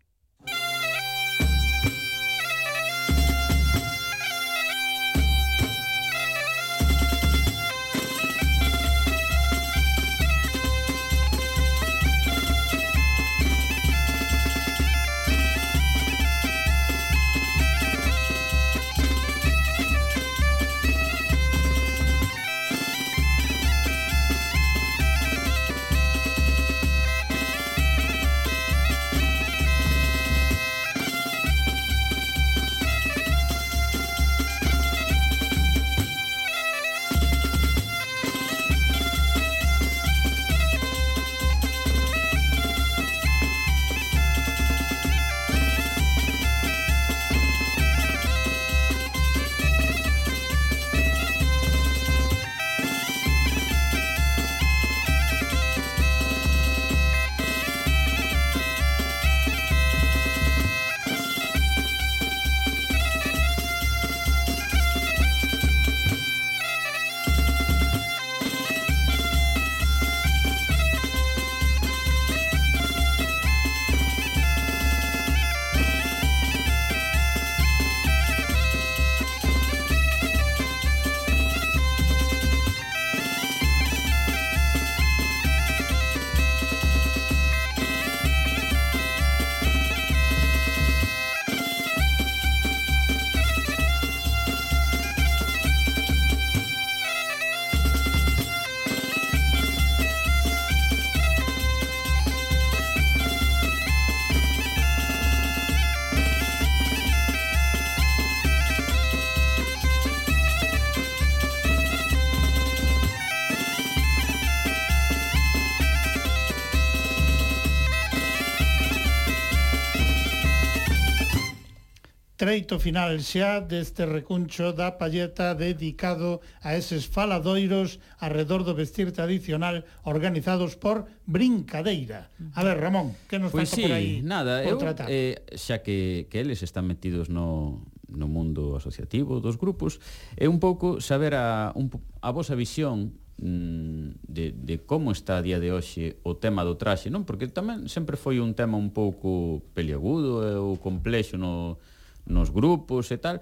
treito final xa deste recuncho da palleta dedicado a eses faladoiros arredor do vestir tradicional organizados por Brincadeira. A ver, Ramón, que nos pois falta sí, por aí? nada, eu, tratar? eh, xa que, que eles están metidos no, no mundo asociativo dos grupos, é un pouco saber a, un, a vosa visión mm, de, de como está a día de hoxe o tema do traxe, non? Porque tamén sempre foi un tema un pouco peliagudo e complexo no, nos grupos e tal,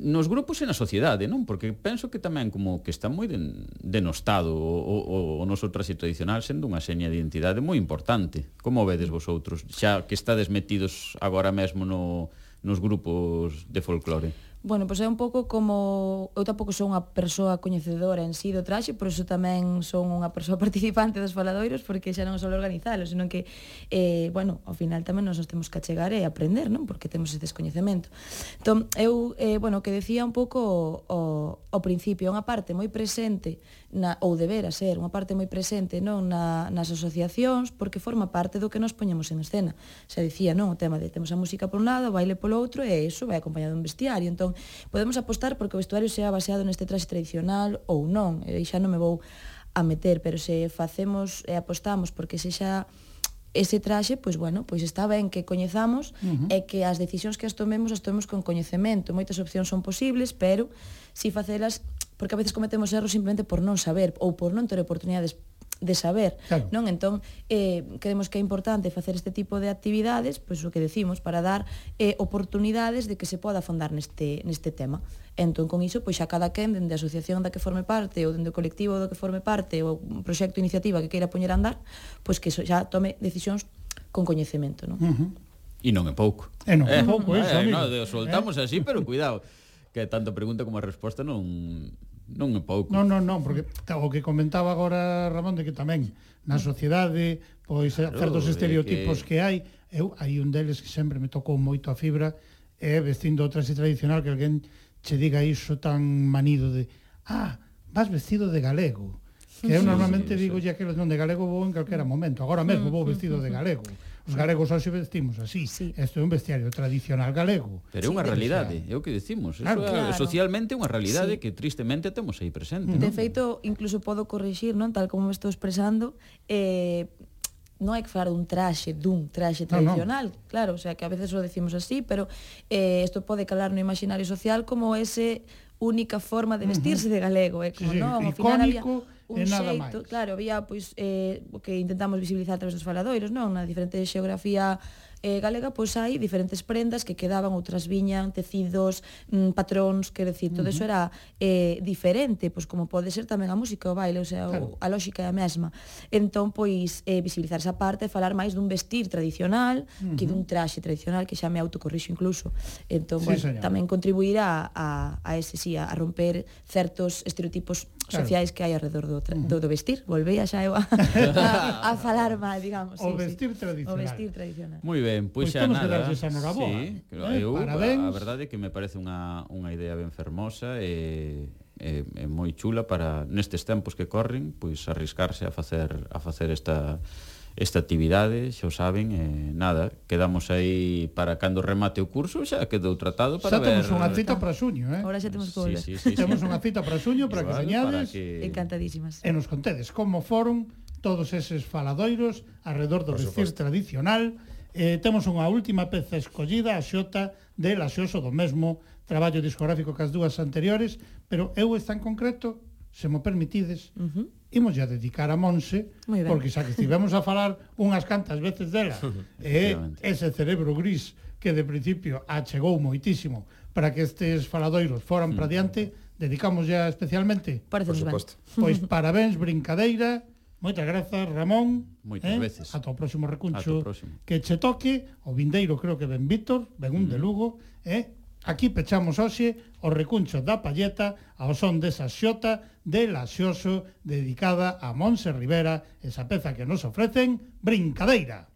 nos grupos e na sociedade, non? Porque penso que tamén como que está moi den, denostado o, o, o noso traxe tradicional sendo unha seña de identidade moi importante. Como vedes vosotros, xa que estades metidos agora mesmo no, nos grupos de folclore? Bueno, pois é un pouco como... Eu tampouco son unha persoa coñecedora en sí do traxe, por iso tamén son unha persoa participante dos faladoiros, porque xa non só organizalo, senón que, eh, bueno, ao final tamén nos, nos temos que achegar e aprender, non? Porque temos ese descoñecemento. Entón, eu, eh, bueno, que decía un pouco o, o, o principio, unha parte moi presente na, ou debera ser unha parte moi presente non na, nas asociacións porque forma parte do que nos poñemos en escena. Se dicía, non, o tema de temos a música por un lado, o baile polo outro e iso vai acompañado un vestiario. Entón, podemos apostar porque o vestuario sea baseado neste traxe tradicional ou non. E xa non me vou a meter, pero se facemos e apostamos porque se xa ese traxe, pois bueno, pois está ben que coñezamos uh -huh. e que as decisións que as tomemos as tomemos con coñecemento. Moitas opcións son posibles, pero si facelas porque a veces cometemos erros simplemente por non saber ou por non ter oportunidades de saber, claro. non? Entón, eh, creemos que é importante facer este tipo de actividades, pois o que decimos, para dar eh, oportunidades de que se poda afondar neste, neste tema. Entón, con iso, pois xa cada quen, dende a asociación da que forme parte, ou dende o colectivo do que forme parte, ou un proxecto, iniciativa que queira poñer a andar, pois que xa tome decisións con coñecemento, non? Uh -huh. E non é pouco. E non é eh, pouco, eh, iso, eh, amigo. No, soltamos eh? así, pero cuidado, que tanto pregunta como a resposta non non é pouco. Non, non, non, porque o que comentaba agora Ramón de que tamén na sociedade pois eh, claro, certos estereotipos que... que hai, eu hai un deles que sempre me tocou moito a fibra é vestindo o traxe tradicional que alguén che diga iso tan manido de ah, vas vestido de galego. Que eu normalmente sí, sí, digo, ya que non de galego vou en calquera momento. Agora mesmo vou mm, mm, vestido de mm, galego. Os galegos hoxe vestimos así. Sí. Isto é un vestiario tradicional galego. Pero é unha sí, realidade, é o que dicimos. Claro, Eso claro. socialmente é unha realidade sí. que tristemente temos aí presente. De ¿no? feito, incluso podo corrixir, non tal como me estou expresando, eh, non hai que falar dun traxe, dun traxe tradicional, no, no. claro, o sea, que a veces o decimos así, pero eh, isto pode calar no imaginario social como ese única forma de vestirse uh -huh. de galego, é eh? como sí, non, ao final había un xeito, máis. claro, había pois eh, o que intentamos visibilizar a través dos faladoiros, non? Na diferente xeografía eh, galega, pois hai diferentes prendas que quedaban, outras viñan, tecidos, mm, patróns, quer decir, todo uh -huh. eso era eh, diferente, pois como pode ser tamén a música o baile, o sea, claro. o, a lógica é a mesma. Entón, pois, eh, visibilizar esa parte, falar máis dun vestir tradicional, uh -huh. que dun traxe tradicional, que xa me autocorrixo incluso. Entón, sí, bueno, señor. tamén contribuirá a, a, a ese, sí, a, a romper certos estereotipos claro. sociais que hai alrededor do, do, mm. do vestir. Volvei a xa eu a, a, a falar mal, digamos. Sí, o vestir sí. tradicional. O vestir tradicional. Moi ben, pois, pois pues xa nada. Xa sí, eh, eu, Parabéns. a, a verdade é que me parece unha, unha idea ben fermosa e é, é moi chula para nestes tempos que corren, pois arriscarse a facer a facer esta esta actividade, xa o saben, eh, nada, quedamos aí para cando remate o curso, xa quedou tratado para xa ver... Xa temos unha cita para xuño, eh? Ahora xa temos que volver. Sí, sí, sí, temos unha cita para xuño, para Igual, que señades... Que... Encantadísimas. E nos contedes como foron todos eses faladoiros alrededor do vestir tradicional. Eh, temos unha última peza escollida, a xota de La Xoso do mesmo traballo discográfico que as dúas anteriores, pero eu esta en concreto, se mo permitides, uh -huh imos a dedicar a Monse, porque xa que estivemos a falar unhas cantas veces dela, eh, e ese cerebro gris que de principio achegou moitísimo para que estes faladoiros foran para mm. diante, dedicamos ya especialmente. Parece Por suposto. Pois parabéns, brincadeira, Moitas grazas, Ramón. Moitas eh? veces. Ata o próximo recuncho. O próximo. Que che toque, o vindeiro creo que ben Víctor, ben un mm. de Lugo, eh? Aquí pechamos hoxe o recuncho da palleta ao son desa xota de laxioso dedicada a Monse Rivera, esa peza que nos ofrecen Brincadeira.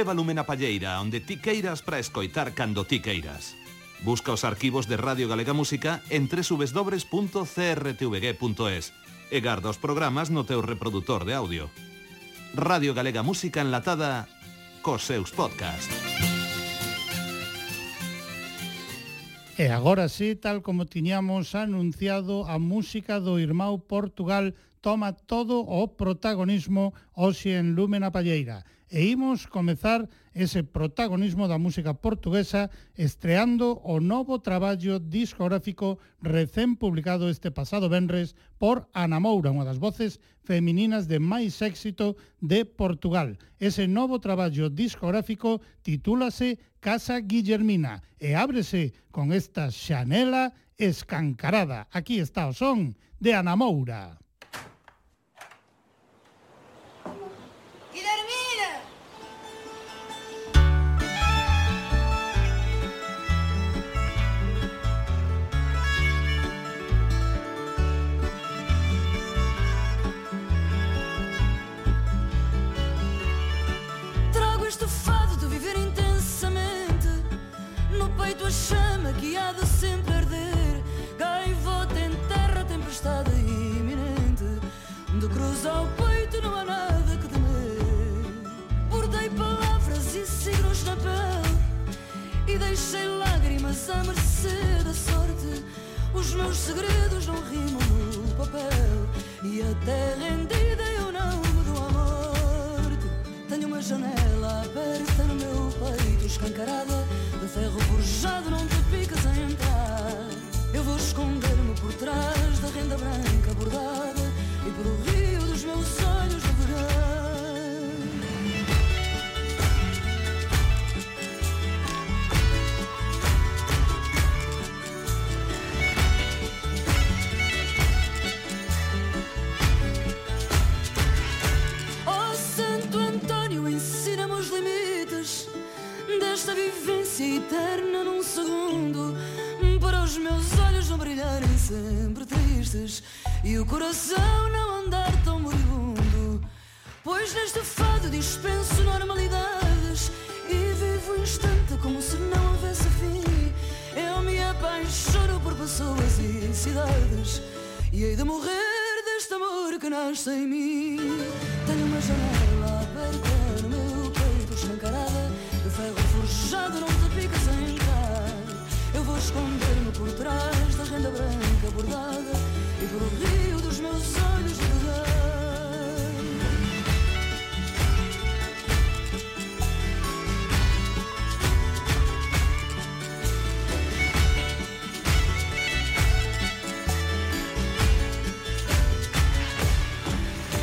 Leva lume na palleira, onde ti queiras para escoitar cando ti queiras. Busca os arquivos de Radio Galega Música en www.crtvg.es e garda os programas no teu reproductor de audio. Radio Galega Música enlatada cos seus podcast. E agora sí, tal como tiñamos anunciado, a música do irmão Portugal toma todo o protagonismo hoxe en Lúmena Palleira e imos comezar ese protagonismo da música portuguesa estreando o novo traballo discográfico recén publicado este pasado venres por Ana Moura, unha das voces femininas de máis éxito de Portugal. Ese novo traballo discográfico titúlase Casa Guillermina e ábrese con esta xanela escancarada. Aquí está o son de Ana Moura. À mercê da sorte Os meus segredos não rimam no papel. E até rendida eu não me dou à morte. Tenho uma janela aberta no meu peito Escancarada de ferro forjado Não te picas a entrar. Eu vou esconder-me por trás da renda branca bordada E pelo rio dos meus olhos sempre tristes e o coração não andar tão moribundo. Pois neste fado dispenso normalidades e vivo o instante como se não houvesse fim. Eu me apaixono por pessoas e cidades e hei de morrer deste amor que nasce em mim. Tenho uma janela aberta no meu peito, escancarada de ferro forjado, esconder-me por trás da renda branca bordada e pelo rio dos meus olhos.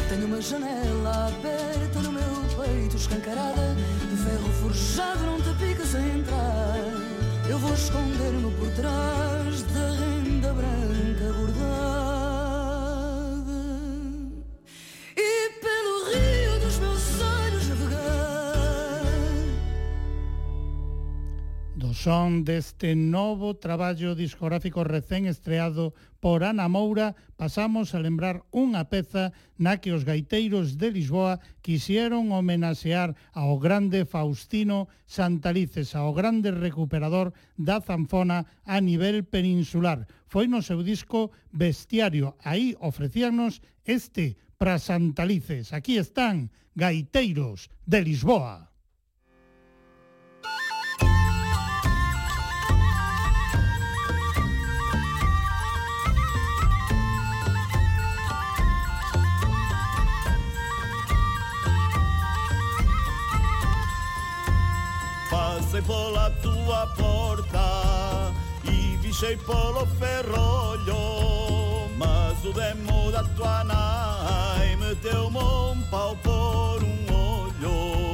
Tenho uma janela aberta no meu peito, escancarada de ferro forjado, não te picas a entrar. Eu vou esconder-me por trás da renda branca son deste novo traballo discográfico recén estreado por Ana Moura, pasamos a lembrar unha peza na que os gaiteiros de Lisboa quixeron homenaxear ao grande Faustino Santalices, ao grande recuperador da zanfona a nivel peninsular. Foi no seu disco Bestiario. Aí ofrecíanos este para Santalices. Aquí están, gaiteiros de Lisboa. Passei pola tua porta e vixei polo ferrollo Mas o demo da tua nai meteu-me un pau por un ollo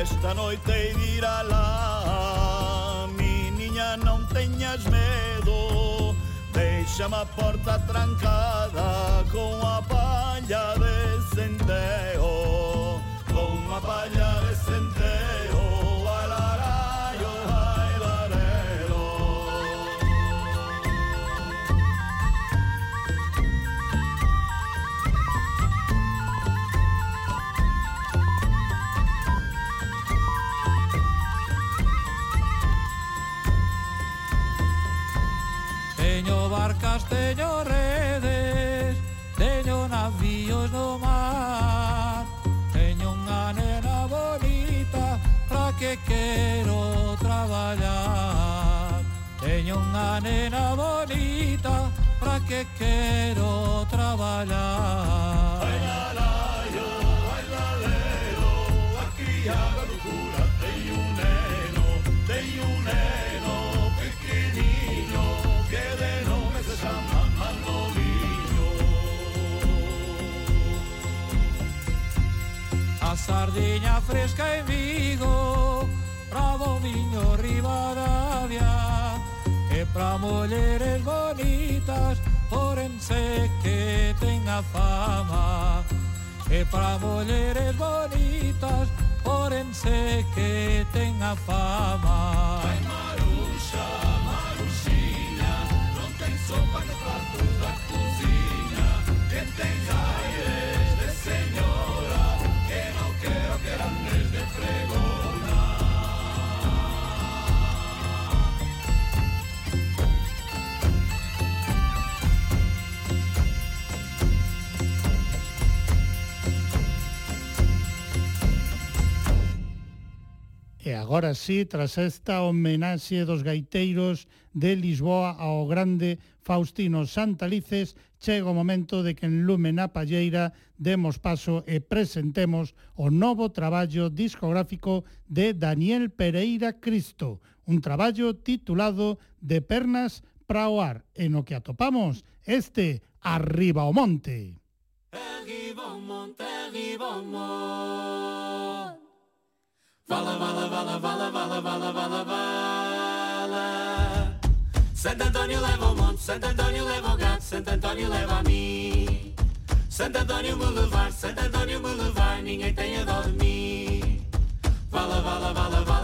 Esta noite hei de ir alá Meniña, non teñas medo Deixame a porta trancada Con a palla de centeo Con a palla barcos teño redes Teño navíos no mar Teño unha nena bonita Pra que quero traballar Teño unha nena bonita Pra que quero traballar Bailar sardiña fresca en Vigo Bravo viño Rivadavia e pra mulleres bonitas Porense que tenga fama. E pra mulleres bonitas Porense que tenga fama. E agora sí, tras esta homenaxe dos gaiteiros de Lisboa ao grande Faustino Santalices, chega o momento de que en Lume na Palleira demos paso e presentemos o novo traballo discográfico de Daniel Pereira Cristo, un traballo titulado De pernas para o ar, en o que atopamos este Arriba o monte. Arriba o monte, arriba o monte. Vala, vala, vala, vala, vala, vala, vala, vala. Santo Antônio leva o monte, Santo Antônio leva o gato Santo Antônio leva a mim. Santo Antônio me levar, Santo Antônio me levar Ninguém tenha dó de mim vala, vala, vala, vala,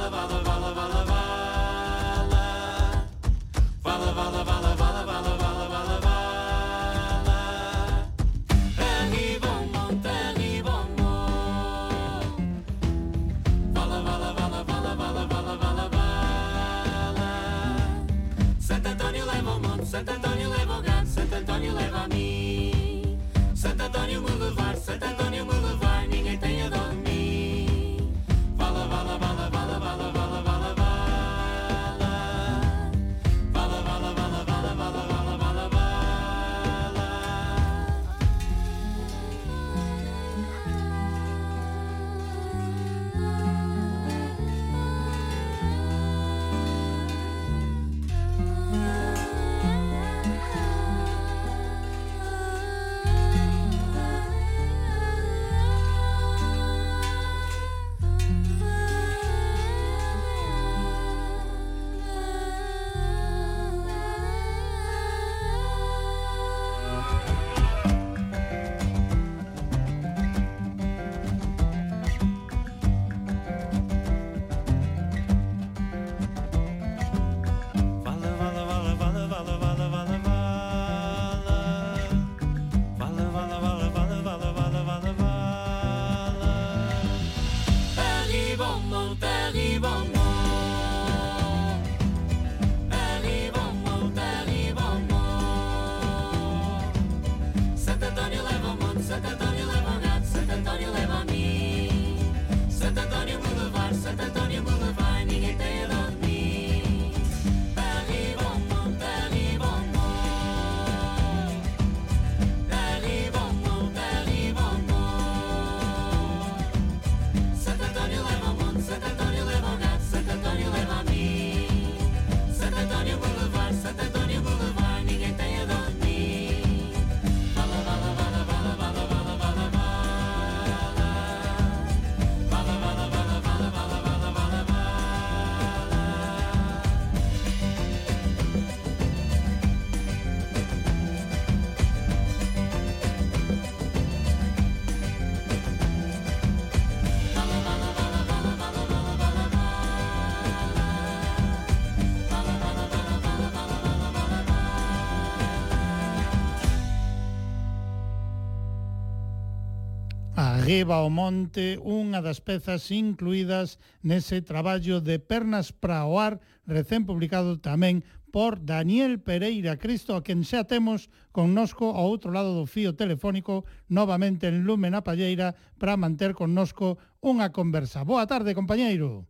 Arriba ao monte, unha das pezas incluídas nese traballo de Pernas para o Ar, recén publicado tamén por Daniel Pereira Cristo, a quen xa temos connosco ao outro lado do fío telefónico, novamente en Lume na Palleira, para manter connosco unha conversa. Boa tarde, compañeiro.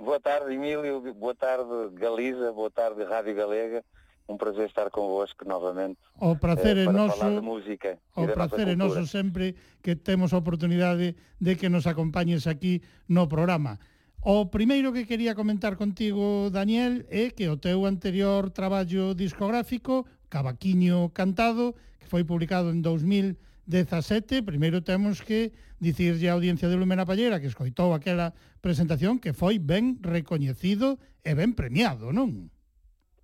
Boa tarde, Emilio. Boa tarde, Galiza. Boa tarde, Rádio Galega un prazer estar convosco novamente. O prazer eh, é noso. de música. O prazer é noso sempre que temos a oportunidade de que nos acompañes aquí no programa. O primeiro que quería comentar contigo, Daniel, é que o teu anterior traballo discográfico, Cavaquiño Cantado, que foi publicado en 2017, primeiro temos que dicirlle á audiencia de Lumena Pallera que escoitou aquela presentación que foi ben recoñecido e ben premiado, non?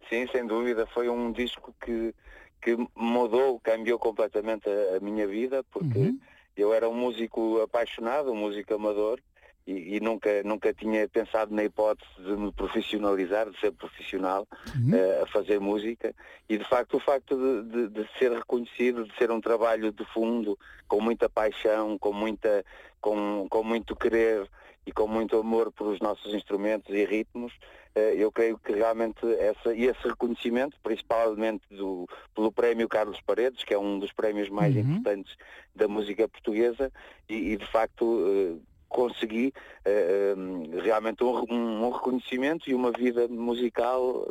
Sim, sem dúvida. Foi um disco que, que mudou, cambiou completamente a, a minha vida, porque Uhum. eu era um músico apaixonado, um músico amador, e, e nunca, nunca tinha pensado na hipótese de me profissionalizar, de ser profissional Uhum. eh, a fazer música. E de facto o facto de, de- de ser reconhecido, de ser um trabalho de fundo, com muita paixão, com, muita, com, com muito querer e com muito amor pelos nossos instrumentos e ritmos, eh, eu creio que realmente essa, e esse reconhecimento, principalmente do, pelo prémio Carlos Paredes, que é um dos prémios mais Uhum. importantes da música portuguesa, e, e, de facto eh, consegui eh, realmente um, um- reconhecimento e uma vida musical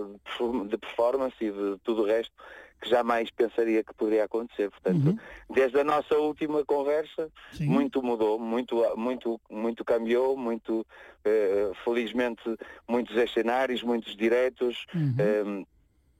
de performance e de tudo o resto que jamais pensaria que poderia acontecer. Portanto, Uhum. desde a nossa última conversa, Sim. muito mudou, muito, muito, muito cambiou, muito, eh, felizmente, muitos cenários, muitos diretos, Uhum. eh,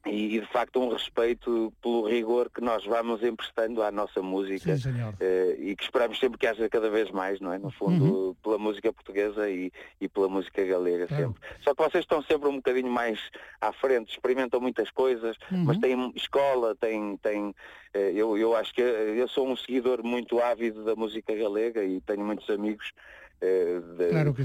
e, de facto um respeito pelo rigor que nós vamos emprestando à nossa música Sim, eh, e que esperamos sempre que haja cada vez mais, não é? No fundo, pela música portuguesa e, e pela música galega Claro. sempre. Só que vocês estão sempre um bocadinho mais à frente, experimentam muitas coisas, Uhum. mas têm escola, têm, têm eh, eu, eu acho que eh, eu sou um seguidor muito ávido da música galega e tenho muitos amigos de- Claro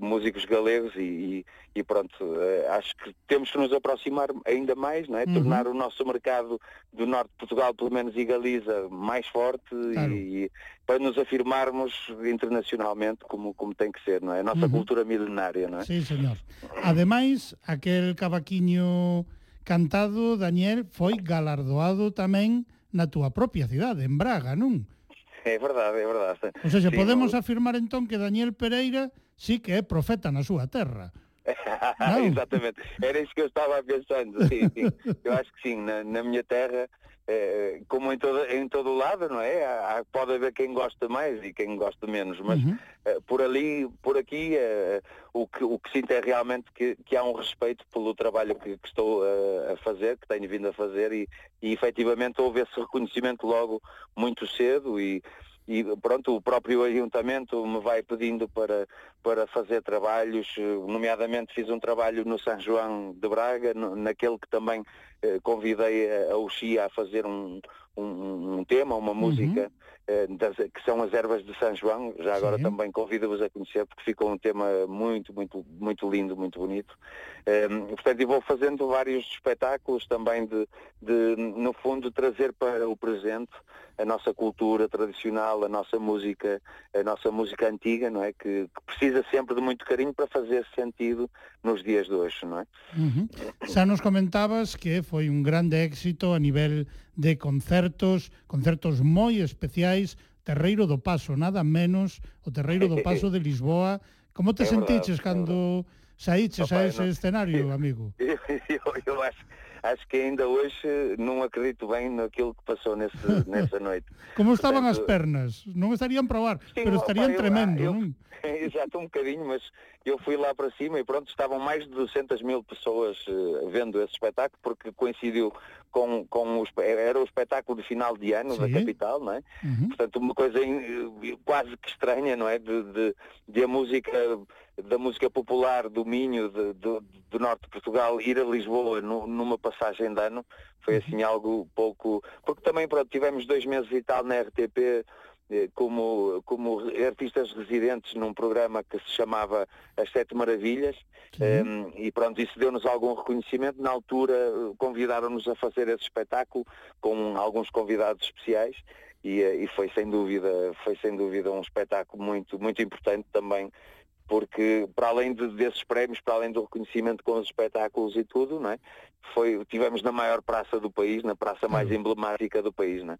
músicos galegos e, e- pronto, eh, acho que temos que nos aproximar ainda mais, não é? Uhum. Tornar o nosso mercado do norte de Portugal, pelo menos e Galiza, mais forte Claro. e, e para nos afirmarmos internacionalmente como, como tem que ser, não é? A nossa Uhum. cultura milenária, não é? Sí, señor. Ademais, aquel cavaquiño cantado, Daniel, foi galardoado tamén na túa propia cidade, en Braga, non? É verdade, é verdade. Ou seja, sí, podemos no... afirmar entón que Daniel Pereira sí que é profeta na súa terra. Exactamente, era isso que eu estaba pensando, Sim, sim. eu acho que sim, na, na miña terra eh, como em todo, em todo o lado, não é? Há- pode haver quem gosta mais e quem gosta menos, mas Uhum. eh, por ali, por aqui, eh, o, que, o que sinto é realmente que, que há um respeito pelo trabalho que, que estou eh, a fazer, que tenho vindo a fazer e, e efetivamente houve esse reconhecimento logo muito cedo e, e pronto, o próprio Ayuntamento me vai pedindo para, para fazer trabalhos, eh, nomeadamente fiz um trabalho no São João de Braga, no- naquele que também eh, convidei a, a Uxia a fazer um, um, um tema, uma música, eh, das- que são as ervas de São João, já agora Sim. também convido-vos a conhecer porque ficou um tema muito, muito, muito lindo, muito bonito. Eh, portanto, eu vou fazendo vários espetáculos também de, de, no fundo, trazer para o presente a nossa cultura tradicional, a nossa música, a nossa música antiga, não é? Que, que precisa sempre de muito carinho para fazer sentido nos dias de hoje, não é? Uhum. Xa nos comentabas que foi un grande éxito a nivel de concertos, concertos moi especiais, Terreiro do Paso, nada menos, o Terreiro do Paso de Lisboa. Como te é sentiches cando saíches a ese escenario, amigo? Eu, eu, eu acho acho que ainda hoje não acredito bem naquilo que passou nesse, nessa noite. Como estaban as Portanto, pernas? Non estarían para o ar, Sim, pero opa, estarían eu- tremendo, eu- non? Exato, um bocadinho, mas eu fui lá para cima e pronto, estavam mais de 200 mil pessoas eh, vendo esse espetáculo porque coincidiu com, com o, era o espetáculo de final de ano da Sim. capital, não é? Uhum. Portanto, uma coisa eh, quase que estranha, não é? De, de, de a música, da música popular do Minho, de- do, do norte de Portugal, ir a Lisboa nu- numa passagem de ano, foi assim algo pouco... Porque também, pronto, tivemos dois meses e tal na RTP eh, como, como artistas residentes num programa que se chamava As Sete Maravilhas, Um, e pronto, isso deu-nos algum reconhecimento. Na altura eh, convidaram-nos a fazer esse espetáculo com alguns convidados especiais e, eh, e foi sem dúvida, foi sem dúvida um espetáculo muito, muito importante também, porque para além de- desses prémios, para além do reconhecimento com os espetáculos e tudo, não é? Foi, tivemos na maior praça do país, na praça mais emblemática do país, não é?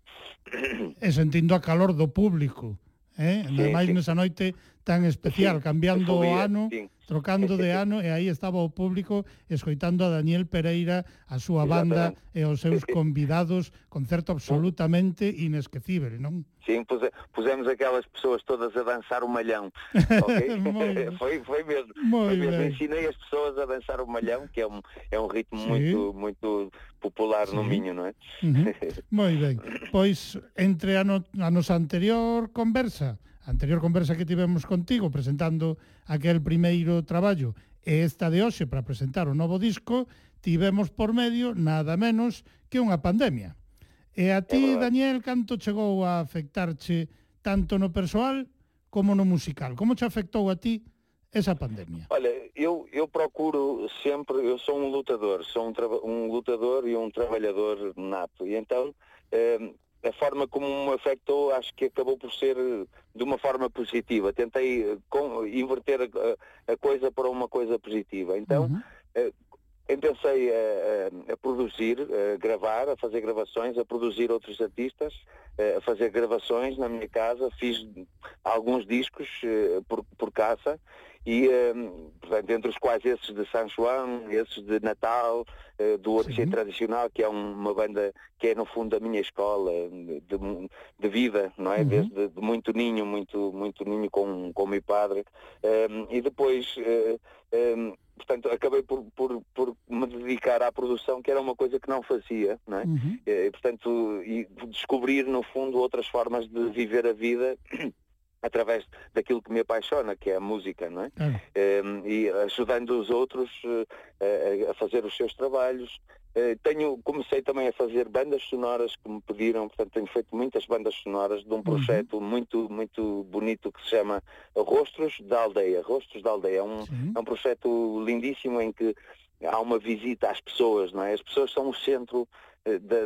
E sentindo a calor do público, eh? Ademais sí. nesa noite tan especial, sí, cambiando o ano, sí. trocando de ano, e aí estaba o público escoitando a Daniel Pereira, a súa banda e os seus convidados, concerto absolutamente inesquecível, non? Sim, puse, pusemos aquelas pessoas todas a dançar o malhão, ok? Foi, foi mesmo, Muy foi mesmo. ensinei as pessoas a dançar o malhão, que é um, é um ritmo Sim. muito, muito popular sí. no Minho, não é? Uh. Moi ben, pois entre a, no, a nosa anterior conversa, A anterior conversa que tivemos contigo presentando aquel primeiro traballo e esta de hoxe para presentar o novo disco, tivemos por medio nada menos que unha pandemia. E a ti, Daniel, canto chegou a afectarche tanto no persoal como no musical? Como te afectou a ti esa pandemia? Olha, eu, eu procuro sempre, eu sou um lutador, sou um, um lutador e um trabalhador nato, e então eh, a forma como me afetou, acho que acabou por ser eh, de uma forma positiva. Tentei eh, com- inverter a, a- coisa para uma coisa positiva. Então, Uhum. eh, empecei a, a- a produzir, a gravar, a fazer gravações, a produzir outros artistas, eh, a fazer gravações na minha casa, fiz alguns discos eh, por, por casa e, eh, portanto, entre os quais esses de São João, esses de Natal, eh, do Sim. Tradicional, que é um- uma banda que é no fundo a minha escola de, de vida, não é? Uhum. Desde de muito ninho, muito, muito ninho com, com o meu padre. Eh, e depois eh, eh, portanto, acabei por, por, por me dedicar à produção, que era uma coisa que não fazia, não é? Uhum. E, portanto, e descobrir, no fundo, outras formas de viver a vida através daquilo que me apaixona, que é a música, não é? Claro. Eh, e ajudando os outros eh, a- a fazer os seus trabalhos. Eh, tenho, comecei também a fazer bandas sonoras que me pediram, portanto tenho feito muitas bandas sonoras de um projeto muito, muito bonito que se chama Rostros da Aldeia. Rostros da Aldeia é um, é um projeto lindíssimo em que há uma visita às pessoas, não é? As pessoas são o centro eh,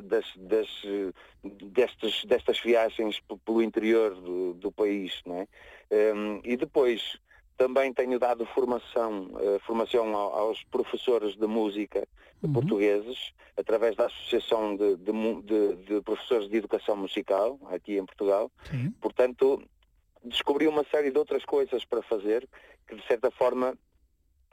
das, das, eh, destas, destas viagens pelo interior do, do país, não é? Em, e depois também tenho dado formação, eh, formação ao- aos professores de música Uhum. portugueses, através da Associação de, de de- de Professores de Educação Musical, aqui em Portugal. Sim. Portanto, descobri uma série de outras coisas para fazer que, de certa forma,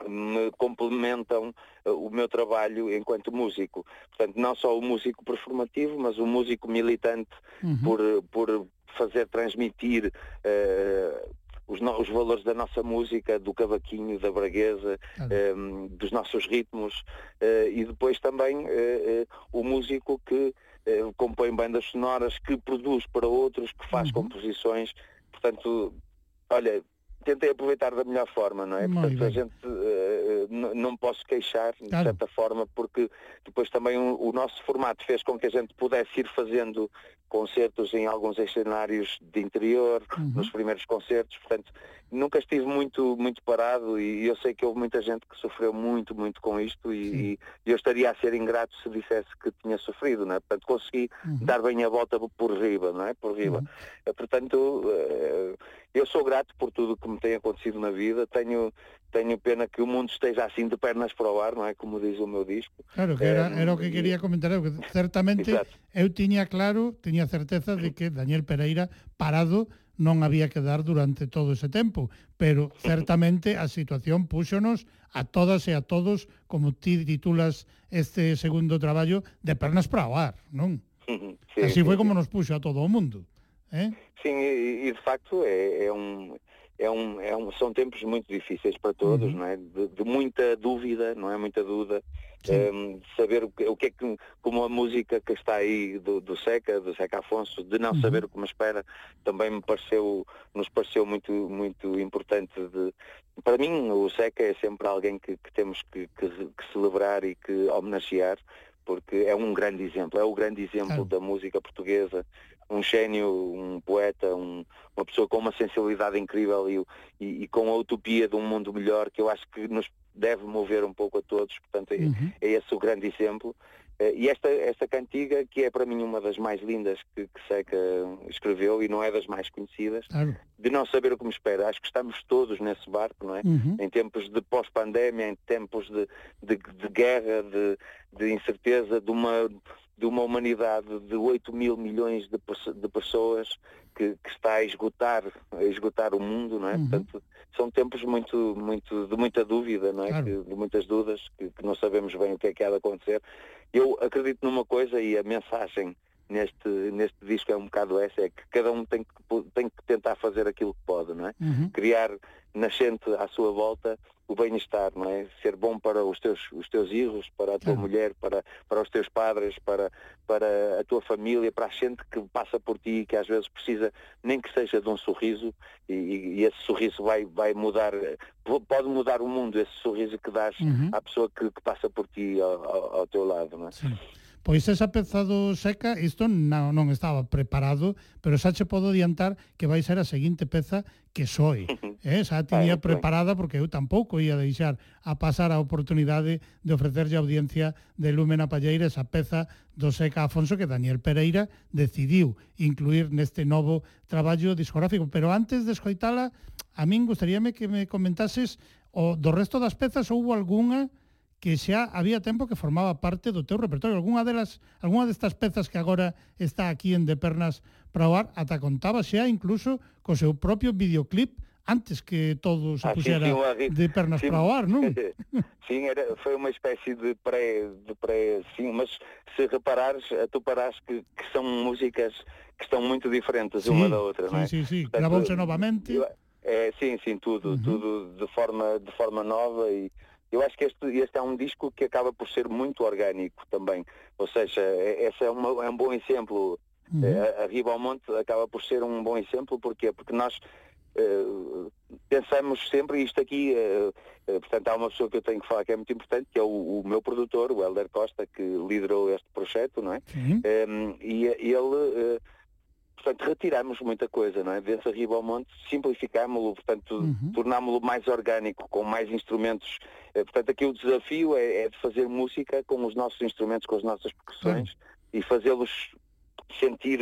me complementam eh, o meu trabalho enquanto músico. Portanto, não só o músico performativo, mas o músico militante Uhum. por, por fazer transmitir eh, os, no- os valores da nossa música, do cavaquinho, da braguesa, Claro. eh, dos nossos ritmos eh, e depois também o músico que compõe bandas sonoras, que produz para outros, que faz Uhum. composições. Portanto, olha, tentei aproveitar da melhor forma, não é? Muito Portanto, a bem. gente eh, n- não posso queixar, de Claro. certa forma, porque depois também o, o nosso formato fez com que a gente pudesse ir fazendo concertos em alguns cenários de interior, Uhum. nos primeiros concertos, portanto, nunca estive muito, muito parado e eu sei que houve muita gente que sofreu muito, muito com isto e, e eu estaria a ser ingrato se dissesse que tinha sofrido, não é? Portanto, consegui Uhum. dar bem a volta por riba, não é? Por riba. Eh, Portanto, eh, eu sou grato por tudo o que me tem acontecido na vida, tenho, tenho pena que o mundo esteja assim de pernas para o ar, não é? Como diz o meu disco. Claro, que era, era o que eh, quería comentar, eu, que certamente Exacto. eu tiña claro, tiña certeza de que Daniel Pereira parado non había que dar durante todo ese tempo, pero certamente a situación púxonos a todas e a todos, como ti titulas este segundo traballo, de pernas para o ar, non? Sí, Así foi como nos puxo a todo o mundo. Sim, e, e de facto é, é um, é um, é um, são tempos muito difíceis para todos, Uhum. não é? De, de muita dúvida, não é? Muita dúvida, Sim. ehm, saber o que, o que é que, como a música que está aí do, do Seca, do Seca Afonso, de não Uhum. saber o que me espera, também me pareceu, nos pareceu muito, muito importante de, para mim o Seca é sempre alguém que, que temos que, que, que celebrar e que homenagear, porque é um grande exemplo, é o grande exemplo da música portuguesa, um gênio, um poeta, um- uma pessoa com uma sensibilidade incrível e, e- e com a utopia de um mundo melhor que eu acho que nos deve mover um pouco a todos, portanto é, Uhum. é esse o grande exemplo. Eh, e esta, esta cantiga, que é para mim uma das mais lindas que, que Seca escreveu e não é das mais conhecidas, Claro. de não saber o que me espera. Acho que estamos todos nesse barco, não é? Uhum. Em tempos de pós-pandemia, em tempos de, de, de guerra, de, de incerteza, de uma, de uma humanidade de 8 mil milhões de, de pessoas que, que está a esgotar, a esgotar o mundo, não é? Uhum. Portanto, são tempos muito, muito, de muita dúvida, não é? Claro. Que- de muitas dúvidas, que, que não sabemos bem o que é que há de acontecer. Eu acredito numa coisa e a mensagem neste, neste disco é um bocado essa, é que cada um tem que, tem que tentar fazer aquilo que pode, não é? Uhum. Criar nascente à sua volta o bem-estar, não é? Ser bom para os teus, os teus filhos, para a tua Claro. mulher, para, para os teus padres, para, para a tua família, para a gente que passa por ti e que às vezes precisa, nem que seja de um sorriso, e, e- esse sorriso vai, vai mudar, po- pode mudar o mundo, esse sorriso que dás Uhum. à pessoa que, que passa por ti ao, ao- ao teu lado, não é? Sí. Pois esa peza do seca, isto non, non estaba preparado, pero xa che podo adiantar que vai ser a seguinte peza que soi. Eh? Xa tiña pois. preparada porque eu tampouco ia deixar a pasar a oportunidade de ofrecerlle a audiencia de Lúmena Palleira esa peza do Seca Afonso que Daniel Pereira decidiu incluir neste novo traballo discográfico. Pero antes de escoitala, a min gustaríame que me comentases o do resto das pezas houve algunha que xa había tempo que formaba parte do teu repertorio. Alguna delas, algunha destas pezas que agora está aquí en De Pernas para Oar, ata contaba xa incluso co seu propio videoclip antes que todo ah, se puxera así, de pernas sim, para o ar, non? Sim, era, foi uma espécie de pré, de pré, sim, mas se reparares, tu parás que, que são músicas que estão muito diferentes sim, uma da outra, sim, não é? Sim, sim, gravou-se novamente. Eu, é, sim, sim, tudo, uhum. tudo de forma, de forma nova e eu acho que este, este é um disco que acaba por ser muito orgânico também. Ou seja, é- esse é, uma, é um bom exemplo. Uhum. Eh, a Riba ao Monte acaba por ser um bom exemplo, porquê? Porque nós eh, pensamos sempre, isto aqui, eh, eh, portanto, há uma pessoa que eu tenho que falar que é muito importante, que é o, o meu produtor, o Helder Costa, que liderou este projeto, não é? Um, e e ele, portanto, retiramos muita coisa, não é? Desse arriba ao monte, simplificámo-lo, portanto, Uhum. tornámo-lo mais orgânico, com mais instrumentos. Eh, portanto, aqui o desafio é, é de fazer música com os nossos instrumentos, com as nossas percussões e fazê-los sentir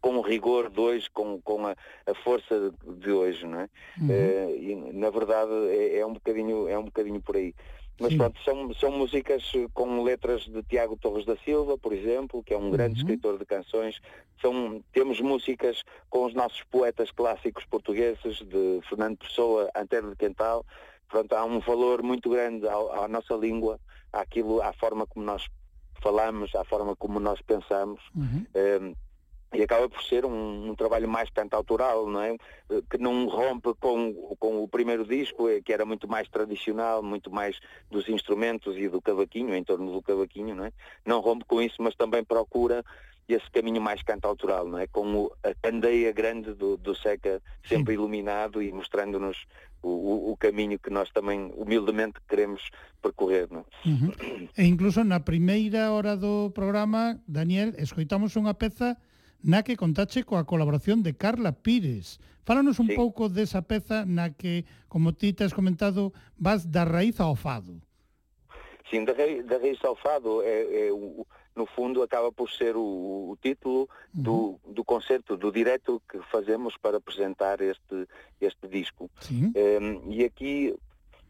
com o rigor de hoje, com, com a, a força de hoje, não é? Uhum. Eh, e, na verdade é, é um bocadinho é um bocadinho por aí mas Sim. pronto são são músicas eh, com letras de Tiago Torres da Silva por exemplo que é um grande Uhum. escritor de canções são temos músicas com os nossos poetas clássicos portugueses de Fernando Pessoa Antero de Quental pronto há um valor muito grande à, à nossa língua àquilo à forma como nós falamos à forma como nós pensamos Uhum. eh, e acaba por ser um, um trabalho mais cantautoral, não é? Eh, Que não rompe com, com o primeiro disco, eh, que era muito mais tradicional, muito mais dos instrumentos e do cavaquinho, em torno do cavaquinho, não é? Não rompe com isso, mas também procura esse caminho mais cantautoral, não é? Com a candeia grande do, do Seca sempre iluminado e mostrando-nos o, o- o caminho que nós também humildemente queremos percorrer, não é? Uhum. E incluso na primeira hora do programa, Daniel, escoitamos unha peza na que contache coa colaboración de Carla Pires. Fálanos un sí. pouco desa peza na que, como ti te has comentado, vas da raíz ao fado. Sim, da, da Raiz ao Fado, é, é, no fundo, acaba por ser o, o título do, uhum. do concerto, do direto que fazemos para apresentar este, este disco. Um, e aqui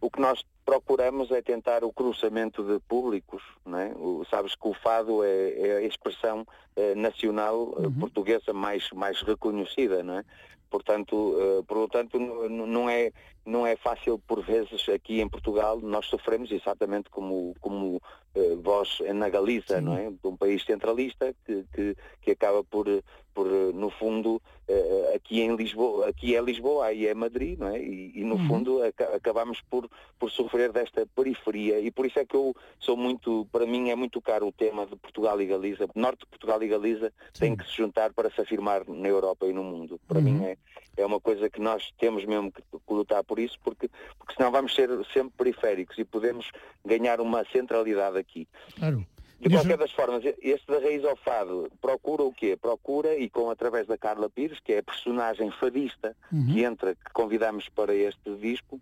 o que nós procuramos é tentar o cruzamento de públicos, não é? O- sabes que o fado é, é a expressão eh, nacional eh, Uhum. portuguesa mais, mais reconhecida, não é? Portanto, eh, portanto não é não é fácil por vezes aqui em Portugal nós sofremos exatamente como como eh, vós na Galiza, Sim. não é? De um país centralista que, que, que acaba por por no fundo eh, aqui em Lisboa, aqui é Lisboa, aí é Madrid, não é? E, e no Uhum. fundo aca- acabamos por por sofrer desta periferia e por isso é que eu sou muito, para mim é muito caro o tema de Portugal e Galiza, Norte de Portugal e Galiza têm Sim. que se juntar para se afirmar na Europa e no mundo. Para Uhum. mim é, é uma coisa que nós temos mesmo que, que lutar por isso, porque, porque senão vamos ser sempre periféricos e podemos ganhar uma centralidade aqui. Claro. De qualquer das formas, este da Raiz ao Fado procura o quê? Procura, e com através da Carla Pires, que é a personagem fadista Uhum. que entra, que convidamos para este disco,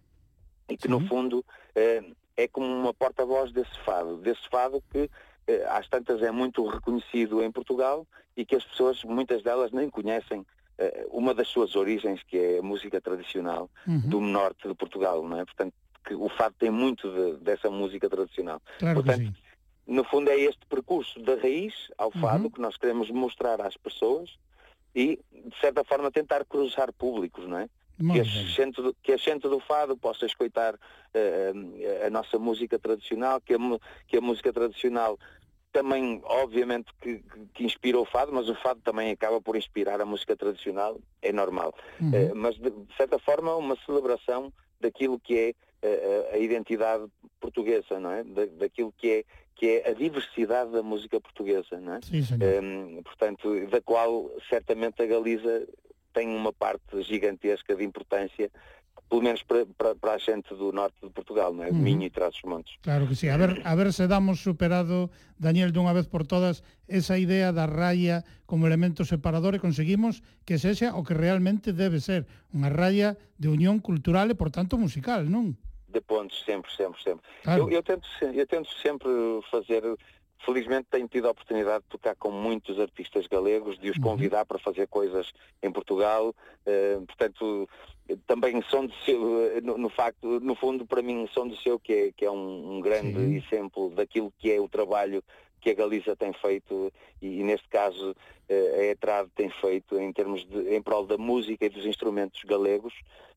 e que no Sim. fundo eh, é como uma porta-voz desse fado, desse fado que eh, às tantas é muito reconhecido em Portugal e que as pessoas, muitas delas, nem conhecem eh, uma das suas origens, que é a música tradicional Uhum. do norte de Portugal, não é? Portanto, que o fado tem muito de- dessa música tradicional. Claro Portanto. No fundo é este percurso da raiz ao fado Uhum. que nós queremos mostrar às pessoas e, de certa forma, tentar cruzar públicos, não é? Que a, do, que a gente do fado possa escutar eh, a nossa música tradicional, que a, que a música tradicional também, obviamente, que, que- inspira o fado, mas o fado também acaba por inspirar a música tradicional, é normal. Uhum. Eh, mas, de, de certa forma, uma celebração daquilo que é eh, a identidade portuguesa, não é? Da, daquilo que é, que é a diversidade da música portuguesa, não é? Sí, señor. Hum, portanto, da qual certamente a Galiza tem uma parte gigantesca de importância, pelo menos para, para, para a gente do norte de Portugal, não é? Uhum. Minho e Trás-os-Montes. Claro que sí. A ver, a ver se damos superado, Daniel, dunha vez por todas, esa idea da raya como elemento separador e conseguimos que sexa o que realmente debe ser, unha raya de unión cultural e, por tanto, musical, non? De pontos, sempre, sempre, sempre. Eu, eu, tento, eu tento sempre fazer, felizmente tenho tido a oportunidade de tocar com muitos artistas galegos, de os Uhum. convidar para fazer coisas em Portugal, eh, portanto, também som de seu, no, no facto, no fundo, para mim, som de seu, que é, que é um, um grande Sim. exemplo daquilo que é o trabalho que a Galiza tem feito e, e neste caso eh, a ETRAD tem feito em termos de, em prol da música e dos instrumentos galegos.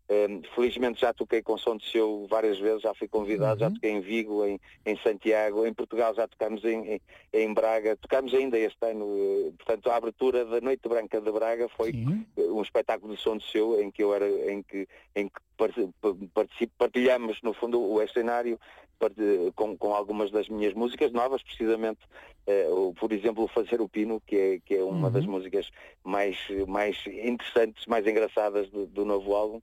Eh, felizmente já toquei com som de seu várias vezes, já fui convidado, já Uhum. toquei em Vigo, em, em Santiago, em Portugal já tocámos em, em, em Braga, tocámos ainda este ano, eh, portanto a abertura da Noite Branca de Braga foi Sim. um espetáculo de som de seu em que eu era em que em que partilhamos no fundo o cenário com, com algumas das minhas músicas novas precisamente eh, por exemplo o fazer o pino que é que é uma Uhum. das músicas mais mais interessantes mais engraçadas do, do novo álbum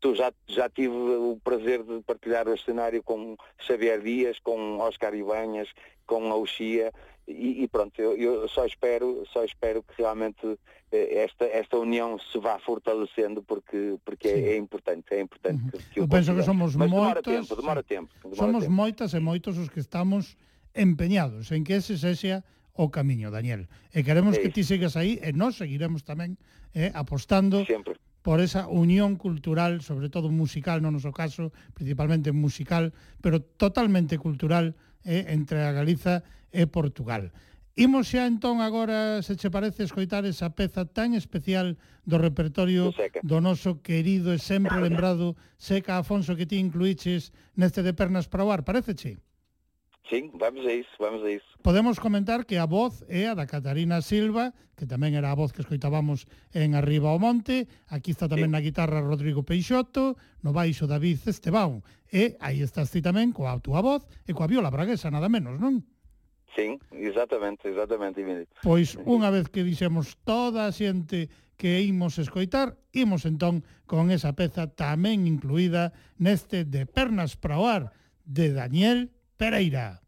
tu já já tive o prazer de partilhar o cenário com Xavier Dias com Oscar Ibanhas com a Uxia e, e pronto, eu, eu só espero, só espero que realmente eh, esta, esta união se vá fortalecendo porque, porque é, é importante, é importante que, que Eu penso que somos Mas demora moitas, tempo, demora tempo. Demora Somos tempo. moitas e moitos os que estamos empeñados en que ese sexa o camiño, Daniel. E queremos É que ti sigas aí e nós seguiremos tamén eh, apostando Sempre. por esa unión cultural, sobre todo musical, no noso caso, principalmente musical, pero totalmente cultural eh, entre a Galiza e Portugal. Imos xa entón agora, se che parece, escoitar esa peza tan especial do repertorio do noso querido e sempre lembrado Seca Afonso que ti incluíches neste de Pernas para o Ar, parece che? Sí, vamos a iso, vamos a iso. Podemos comentar que a voz é a da Catarina Silva, que tamén era a voz que escoitábamos en Arriba ao Monte, aquí está tamén sí. na guitarra Rodrigo Peixoto, no baixo David Esteban, e aí estás ti tamén coa túa voz e coa viola braguesa, nada menos, non? Sí, exactamente, exactamente. Pois unha vez que dixemos toda a xente que imos escoitar, imos entón con esa peza tamén incluída neste de Pernas para o Ar, de Daniel Pereira.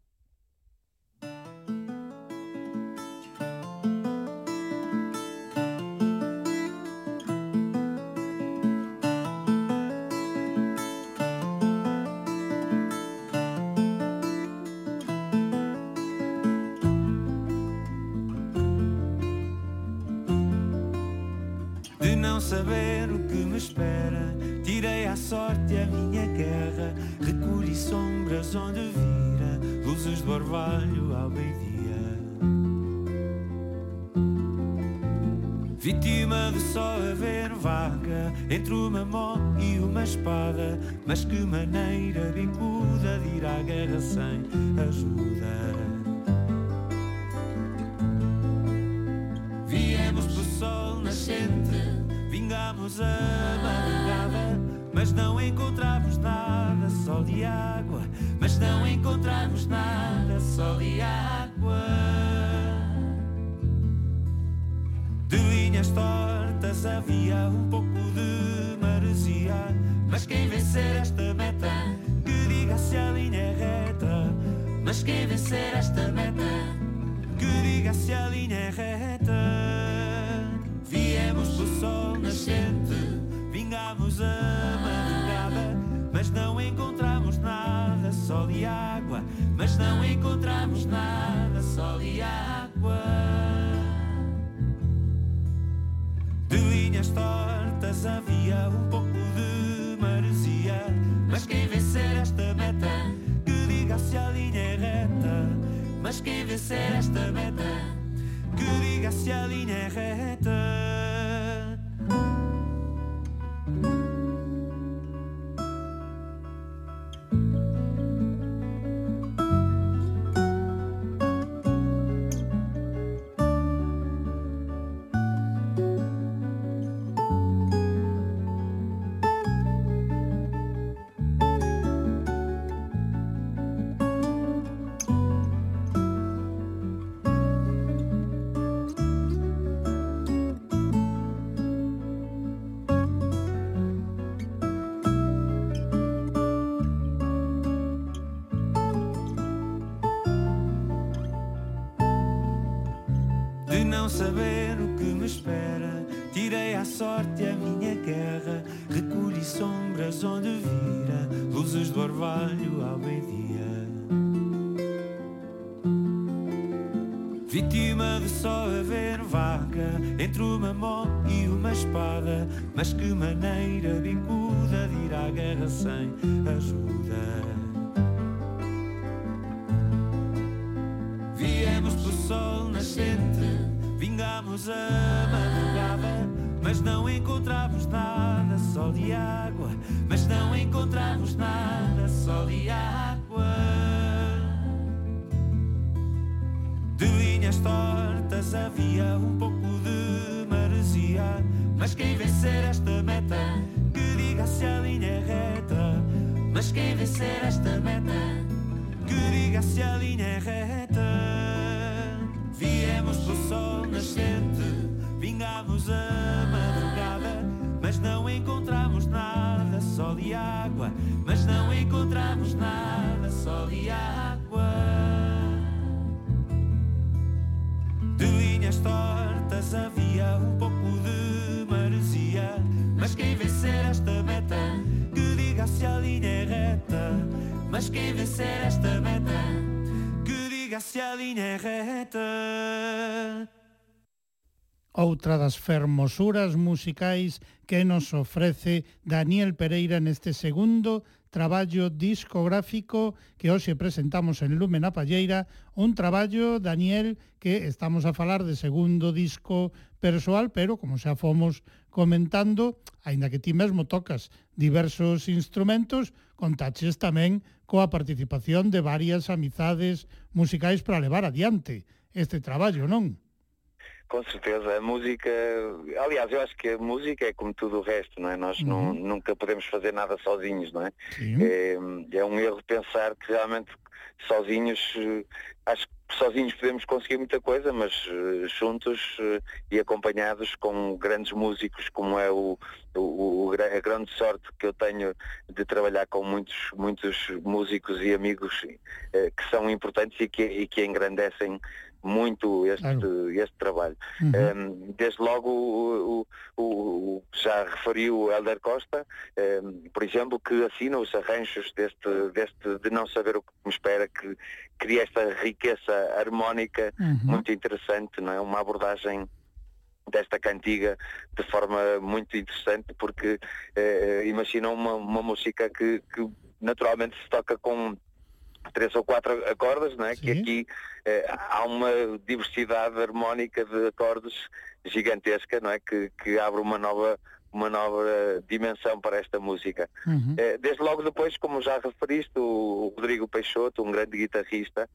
Orvalho ao meio-dia. Vítima de só haver vaga entre uma mão e uma espada. Mas que maneira bicuda de ir à guerra sem ajuda. Viemos pelo sol nascente, vingamos a madrugada, mas não encontramos nada, e água, mas não encontramos nada, sol e água. De linhas tortas havia um pouco de maresia, mas quem vencer esta meta, que diga se a linha é reta, mas quem vencer esta meta, que diga se a linha é reta. Viemos do sol nascente, vingamos a madrugada, mas não encontramos sol e água, mas não encontramos nada, sol e água. De linhas tortas havia um pouco de maresia, mas quem vencer esta meta, que diga se a linha é reta. Mas quem vencer esta meta, que diga se a linha é reta. Orvalho ao meio-dia. Vítima de só haver vaga entre uma mão e uma espada. Mas que maneira bicuda de ir à guerra sem ajuda. Viemos pelo sol nascente, vingamos a madrugada, mas não encontramos nada, sol e água, mas não encontramos nada, tortas havia um pouco de maresia, mas quem vencer esta meta, que diga se a linha é reta, mas quem vencer esta meta, que diga se a linha é reta. Viemos pelo sol nascente, vingamos a madrugada, mas não encontramos nada, sol e água, mas não encontramos nada, pernas tortas havia um pouco de maresia. Mas quem vencer esta meta, que diga se a linha é reta. Mas quem vencer esta meta, que diga se a linha é reta. Outra das fermosuras musicais que nos ofrece Daniel Pereira neste segundo traballo discográfico que hoxe presentamos en Lumen a Palleira, un traballo, Daniel, que estamos a falar de segundo disco persoal, pero como xa fomos comentando, aínda que ti mesmo tocas diversos instrumentos, contaches tamén coa participación de varias amizades musicais para levar adiante este traballo, non? Com certeza, a música, aliás, eu acho que a música é como tudo o resto, não é? Nós não, nunca podemos fazer nada sozinhos, não é? É, é um erro pensar que realmente sozinhos, eh, acho que sozinhos podemos conseguir muita coisa, mas eh, juntos eh, e acompanhados com grandes músicos, como é o, o- o a grande sorte que eu tenho de trabalhar com muitos, muitos músicos e amigos que são importantes e que, e que engrandecem muito este, este trabalho. Um, desde logo, o, o- o- o- já referiu o Helder Costa, um, por exemplo, que assina os arranjos deste, deste de não saber o que me espera, que cria esta riqueza harmónica Uhum. muito interessante, não é? Uma abordagem desta cantiga de forma muito interessante porque eh, imagina uma, uma música que, que naturalmente se toca com três ou quatro acordes, não é? Que aqui eh, há uma diversidade harmónica de acordes gigantesca, não é? Que, que abre uma nova uma nova dimensão para esta música. Eh, Desde logo depois, como já referiste, o Rodrigo Peixoto, um grande guitarrista,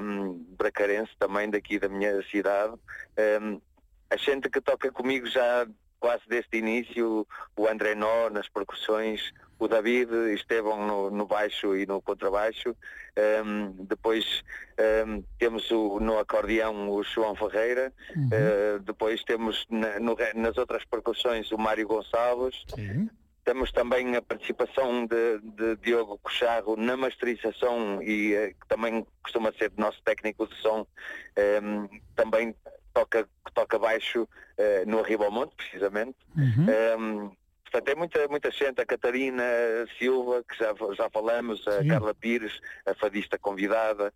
um, bracarense também daqui da minha cidade, um, a gente que toca comigo já quase desde o início, o André Nó nas percussões, o David Estevão no, no baixo e no contrabaixo, um, depois um, temos o, no acordeão o João Ferreira, uh, depois temos na- no nas outras percussões o Mário Gonçalves, temos também a participação de, de Diogo Cocharro na masterização e eh, que também costuma ser nosso técnico de som, ehm, também toca, toca baixo eh, no Arriba ao Monte, precisamente. Ehm, portanto, é muita, muita gente, a Catarina Silva, que já, já falamos, a Sim. Carla Pires, a fadista convidada,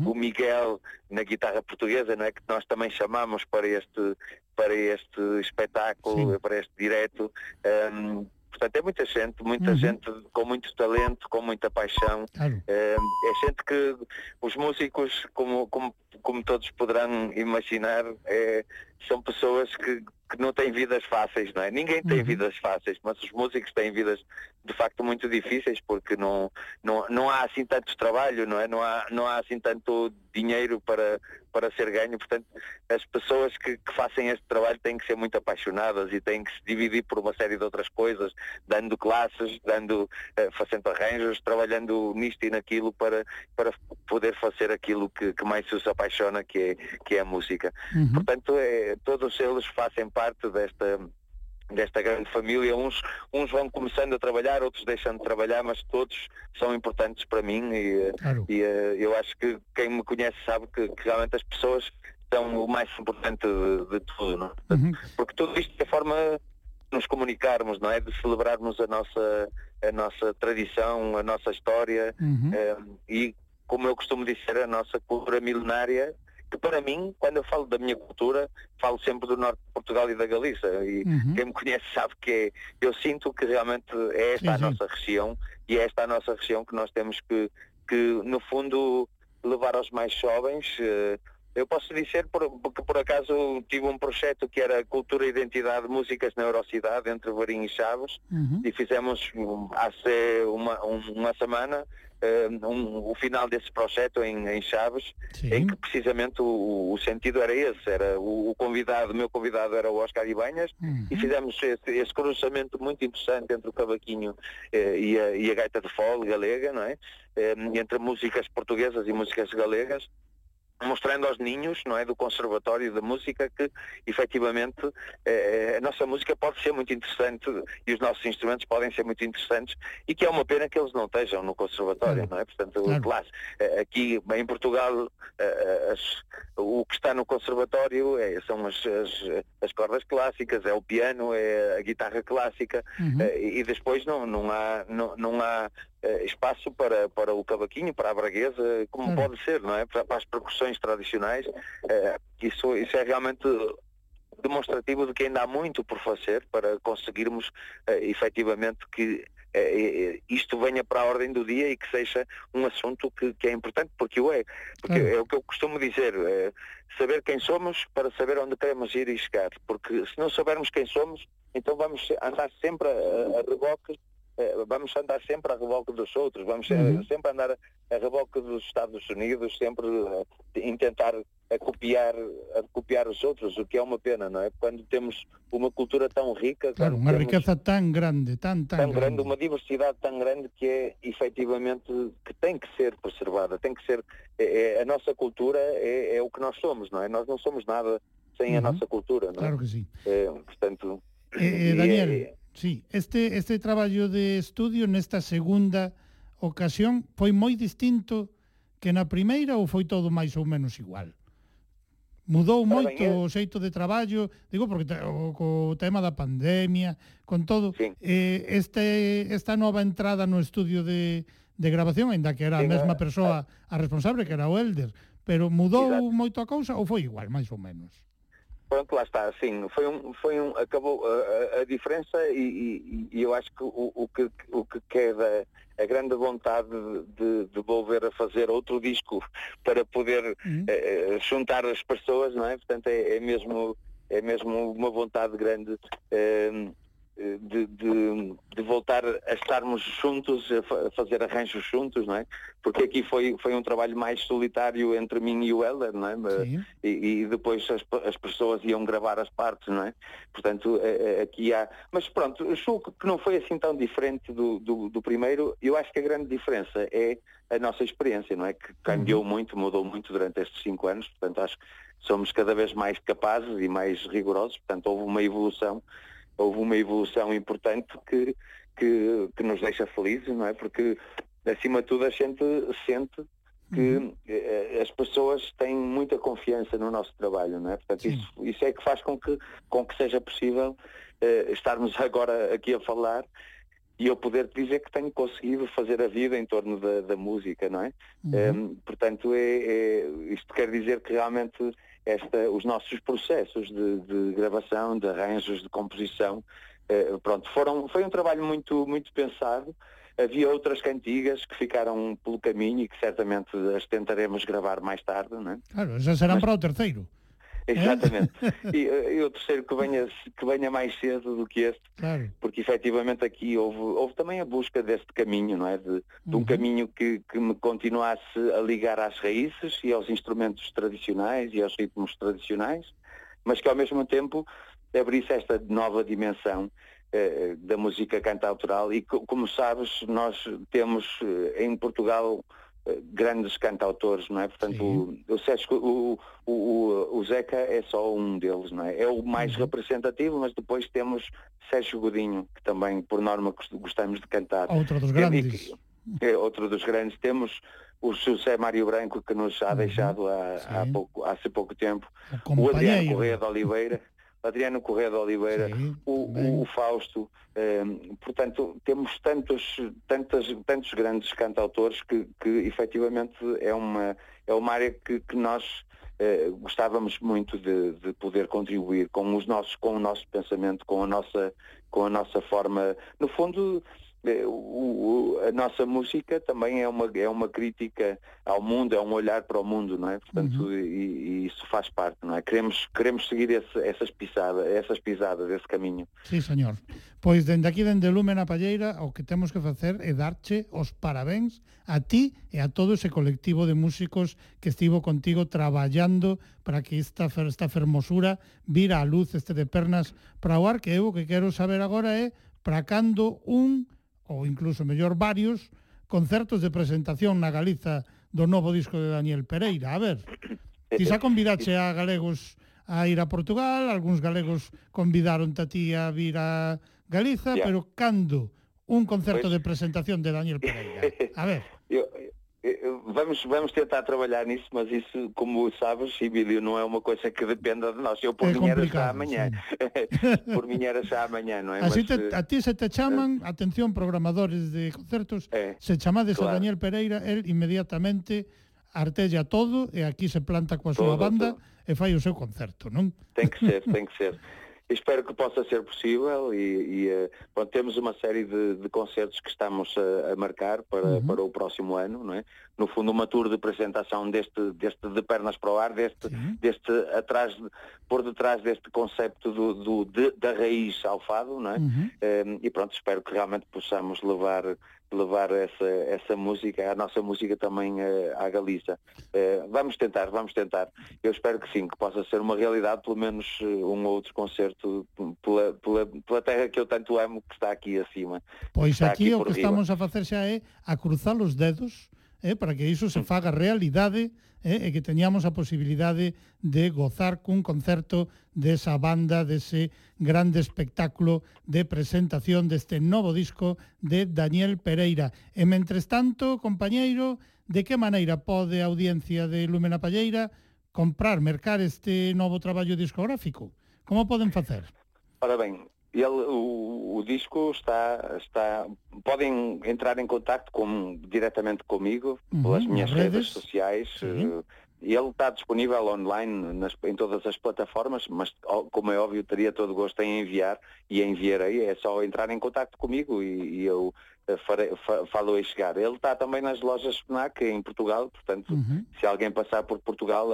Uhum. o Miguel na guitarra portuguesa, não é? que nós também chamamos para este, para este espetáculo, Sim. para este direto. Ehm, portanto, é muita gente, muita Uhum. gente com muito talento, com muita paixão. Claro. É, é gente que os músicos, como, como, como todos poderão imaginar, é, são pessoas que, que não têm vidas fáceis, não é? Ninguém tem Uhum. vidas fáceis, mas os músicos têm vidas de facto muito difíceis porque não, não, não há assim tanto trabalho, não é? Não há, não há assim tanto dinheiro para, para ser ganho, portanto as pessoas que, que fazem este trabalho têm que ser muito apaixonadas e têm que se dividir por uma série de outras coisas, dando classes, dando, eh, fazendo arranjos, trabalhando nisto e naquilo para, para poder fazer aquilo que, que mais os apaixona, que é, que é a música. Uhum. Portanto, é, todos eles fazem parte desta desta grande família, uns, uns vão começando a trabalhar, outros deixam de trabalhar, mas todos são importantes para mim e, Claro. e eh, eu acho que quem me conhece sabe que, que realmente as pessoas são o mais importante de, de tudo, é? Uhum. porque tudo isto é forma de nos comunicarmos, não é? De celebrarmos a nossa, a nossa tradição, a nossa história Uhum. eh, e, como eu costumo dizer, a nossa cultura milenária, que para mim, quando eu falo da minha cultura, falo sempre do norte de Portugal e da Galícia. E Uhum. quem me conhece sabe que é, eu sinto que realmente é esta a nossa região e é esta a nossa região que nós temos que, que no fundo, levar aos mais jovens. eh, Eu posso dizer por- porque por acaso tive um projeto que era Cultura, Identidade, Músicas na Eurocidade, entre Varim e Chaves, Uhum. e fizemos um, há uma, um- uma semana um- o final desse projeto em, em Chaves, Sim. em que precisamente o, o sentido era esse, era o, o convidado, o meu convidado era o Oscar Ibanhas, Uhum. e fizemos esse, esse cruzamento muito interessante entre o cavaquinho eh, e, a, e a gaita de fole galega, não é? Eh, entre músicas portuguesas e músicas galegas, mostrando aos ninhos, não é, do Conservatório de Música que, efetivamente, eh, a nossa música pode ser muito interessante e os nossos instrumentos podem ser muito interessantes e que é uma pena que eles não estejam no Conservatório, não é? Portanto, Claro. claro, eh, aqui em Portugal eh, as- o que está no Conservatório é- são as, as, as cordas clássicas, é o piano, é a guitarra clássica Uhum. eh, e depois não, não há, não, não há eh, espaço para, para o cavaquinho, para a braguesa, como Claro. pode ser, não é? Para, para as percussões tradicionais. eh, isso, isso é realmente demonstrativo de que ainda há muito por fazer para conseguirmos eh, efetivamente que eh, eh, isto venha para a ordem do dia e que seja um assunto que, que é importante, porque o é. Porque Claro. é o que eu costumo dizer, eh, saber quem somos para saber onde queremos ir e chegar. Porque se não soubermos quem somos, então vamos andar sempre a, a reboque eh, vamos andar sempre a reboque dos outros, vamos Uhum. sempre andar a, a reboque dos Estados Unidos, sempre eh, em tentar a copiar, a copiar os outros, o que é uma pena, não é? Quando temos uma cultura tão rica, Claro, temos riqueza tan grande, tan, tan, tão grande, uma diversidade tão grande que é efetivamente que tem que ser preservada, tem que ser é- é- a nossa cultura é, é o que nós somos, não é? Nós não somos nada sem a Uhum. nossa cultura, não é? Claro que sí. É, portanto, Eh, eh, Daniel, é- Sí, este, este traballo de estudio nesta segunda ocasión foi moi distinto que na primeira ou foi todo máis ou menos igual? Mudou Pero moito ben, o xeito de traballo, digo, porque o, o tema da pandemia, con todo, sí. eh, este, esta nova entrada no estudio de, de grabación, ainda que era a mesma persoa a responsable, que era o Elder, pero mudou Exacto. moito a cousa ou foi igual, máis ou menos? Pronto, lá está, sim, foi um, foi um, acabou a, a- a diferença e, e- e eu acho que o, o que o que queda a grande vontade de, de volver a fazer outro disco para poder Uhum. eh, juntar as pessoas, não é? Portanto, é, é mesmo é mesmo uma vontade grande eh, de, de, de voltar a estarmos juntos, a, fa- a fazer arranjos juntos, não é? Porque aqui foi, foi um trabalho mais solitário entre mim e o Helder, não é? E, e depois as, as pessoas iam gravar as partes, não é? Portanto, eh, eh, aqui há... Mas pronto, julgo que não foi assim tão diferente do, do, do primeiro. Eu acho que a grande diferença é a nossa experiência, não é? Que cambiou muito, mudou muito durante estes cinco anos. Portanto, acho que somos cada vez mais capazes e mais rigorosos. Portanto, houve uma evolução, houve uma evolução importante que, que, que nos deixa felizes, não é? Porque, acima de tudo, a gente sente que eh, as pessoas têm muita confiança no nosso trabalho, não é? Portanto, Sim. isso, isso é que faz com que, com que seja possível eh, estarmos agora aqui a falar e eu poder te dizer que tenho conseguido fazer a vida em torno da, da música, não é? Em, portanto, é, é- isto quer dizer que realmente esta, os nossos processos de, de gravação, de arranjos, de composição, eh, pronto, foram, foi um trabalho muito, muito pensado. Havia outras cantigas que ficaram pelo caminho e que certamente as tentaremos gravar mais tarde, não é? Claro, já serán Mas- para o terceiro. Exatamente. e, eh, e o terceiro que venha, que venha mais cedo do que este, Claro. porque efetivamente aqui houve, houve também a busca deste caminho, não é? De, de um Uhum. caminho que, que me continuasse a ligar às raízes e aos instrumentos tradicionais e aos ritmos tradicionais, mas que ao mesmo tempo abrisse esta nova dimensão eh, da música cantautoral e co- como sabes nós temos eh, em Portugal eh, grandes cantautores, não é? Portanto, o, o, Sérgio- o, o, o, o Zeca é só um deles, não é? É o mais representativo, mas depois temos Sérgio Godinho, que também por norma gost- gostamos de cantar. Outro dos grandes. é outro dos grandes. Temos o José Mário Branco, que nos Uhum. ha deixado há, há, pouco, há pouco tempo. O Adriano. Correia de Oliveira. Adriano Correia de Oliveira, o, o- o Fausto, ehm, portanto, temos tantos, tantas, tantos grandes cantautores que, que efetivamente é uma, é uma área que, que nós eh, gostávamos muito de, de poder contribuir com os nossos, com o nosso pensamento, com a nossa, com a nossa forma, no fundo, o, o, a nossa música também é uma, é uma crítica ao mundo, é um olhar para o mundo, não é? Portanto, uhum. e, e, isso faz parte, não é? Queremos, queremos seguir esse, essas, pisadas, essas pisadas, esse caminho. Sí, señor. Pois dende aquí, dende Lume na Palleira, o que temos que facer é darche os parabéns a ti e a todo ese colectivo de músicos que estivo contigo traballando para que esta, esta fermosura vira a luz este de pernas para o ar, que eu que quero saber agora é para cando un ou incluso mellor varios, concertos de presentación na Galiza do novo disco de Daniel Pereira. A ver, eh, ti xa eh, convidache eh. a galegos a ir a Portugal, algúns galegos convidaron a ti a vir a Galiza, yeah. pero cando un concerto pues... de presentación de Daniel Pereira? A ver. Yo, Eh, eh, vamos, vamos tentar trabalhar nisso, mas isso, como sabes, Emílio, não é uma coisa que dependa de nós. Eu por é mim era já amanhã. por mim era já amanhã, não é? Así mas, te, eh, a ti se te chaman, é, atención, programadores de concertos, é, se chamades claro. a Daniel Pereira, el inmediatamente artella todo e aquí se planta coa súa banda todo. e fai o seu concerto, non? Ten que ser, ten que ser. Espero que possa ser possível e, e, eh, pronto, temos uma série de, de concertos que estamos a, a marcar para, para o próximo ano, não é? No fundo, uma tour de apresentação deste, deste de pernas para o ar, deste, deste atrás, por detrás deste concepto do, do- de- da raiz ao fado, não é? Eh, e pronto, espero que realmente possamos levar levar essa, essa música, a nossa música também eh, à Galiza. Eh, vamos tentar, vamos tentar. Eu espero que sim, que possa ser uma realidade, pelo menos eh, um ou outro concerto pela, pela, pela terra que eu tanto amo, que está aqui acima. Pois Está aquí o que riba. estamos a facer xa é a cruzar os dedos eh, para que iso se faga realidade eh, e que teñamos a posibilidade de gozar cun concerto desa banda, dese grande espectáculo de presentación deste novo disco de Daniel Pereira. E mentres tanto, compañeiro, de que maneira pode a audiencia de Lúmena Palleira comprar, mercar este novo traballo discográfico? Como poden facer? Ora ben, ele, o, o disco está, está. Podem entrar em contato com, diretamente comigo Uhum, pelas minhas redes, redes. sociais. Sim. eh, Ele está disponível online nas- em todas as plataformas, mas como é óbvio, teria todo o gosto em enviar e enviarei. É só entrar em contato comigo e, e eu eh, farei, fa, falo-ei chegar. Ele está também nas lojas FNAC em Portugal, portanto, Uhum. se alguém passar por Portugal,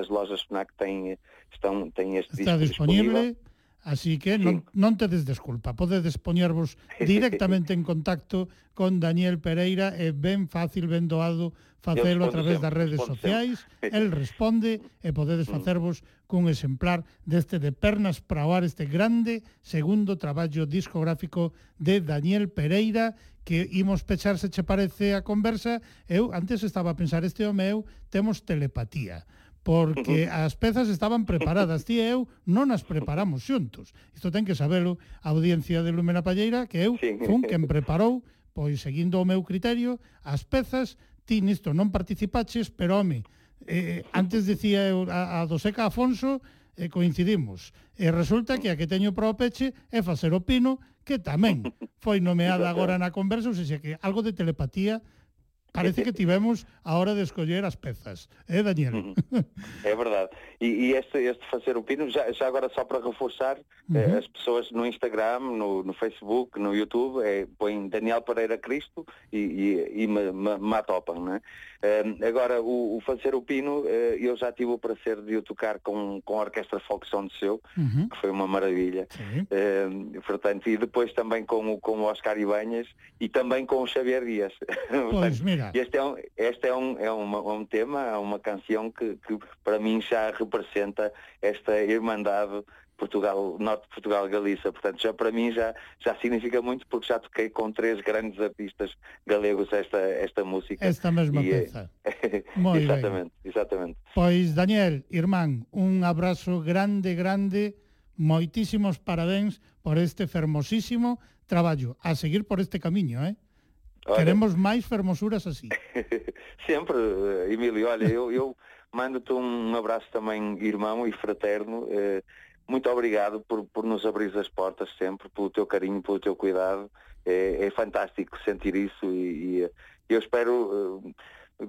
as lojas FNAC têm, estão, têm este Está disco disponible, Así que sí. non, non tedes desculpa, podedes poñervos directamente en contacto con Daniel Pereira, é ben fácil, ben doado facelo a través das redes sociais, el responde e podedes facervos cun exemplar deste de pernas para oar este grande segundo traballo discográfico de Daniel Pereira que imos pechar se che parece a conversa, eu antes estaba a pensar este home eu temos telepatía porque as pezas estaban preparadas. Ti e eu non as preparamos xuntos. Isto ten que sabelo a audiencia de Lumena Palleira, que eu sí. fun quen preparou, pois seguindo o meu criterio, as pezas, ti nisto non participaches, pero home, eh, eh antes dicía eu a, a do Seca Afonso, e eh, coincidimos. E resulta que a que teño para o peche é facer o pino, que tamén foi nomeada agora na conversa, ou seja, que algo de telepatía parece que tivemos a hora de escoller as pezas, eh, Daniel? É verdade. E, e este, este fazer o pino, já, já agora só para reforçar, eh, Uhum. as pessoas no Instagram, no, no Facebook, no YouTube, é, põem Daniel Pereira Cristo e, e, e me, me, me atopam, não é? Eh, agora, o, o fazer o pino, eh, eu já tive o prazer de o tocar com, com a Orquestra Folk Sound Seu, Uhum. que foi uma maravilha. Eh, portanto, e depois também com, o- com o Oscar Ibanhas e também com o Xavier Dias. Pois, mira. Este é um, este é um, é uma, um tema, é uma canção que, que para mim já representa esta irmandade Portugal, Norte de Portugal Galiza. Portanto, já para mim já, já significa muito porque já toquei com três grandes artistas galegos esta, esta música. Esta mesma E é- peza. Moi ben. exatamente, exatamente. Pois, Daniel, irmán, un abrazo grande, grande, moitísimos parabéns por este fermosísimo traballo. A seguir por este camiño, eh? Olha. Queremos máis fermosuras así. Sempre, Emílio, olha, eu, eu mando-te um abraço também irmão e fraterno. eh, muito obrigado por, por nos abrir as portas sempre, pelo teu carinho, pelo teu cuidado. É, é fantástico sentir isso e, e, eh, eu espero, eh,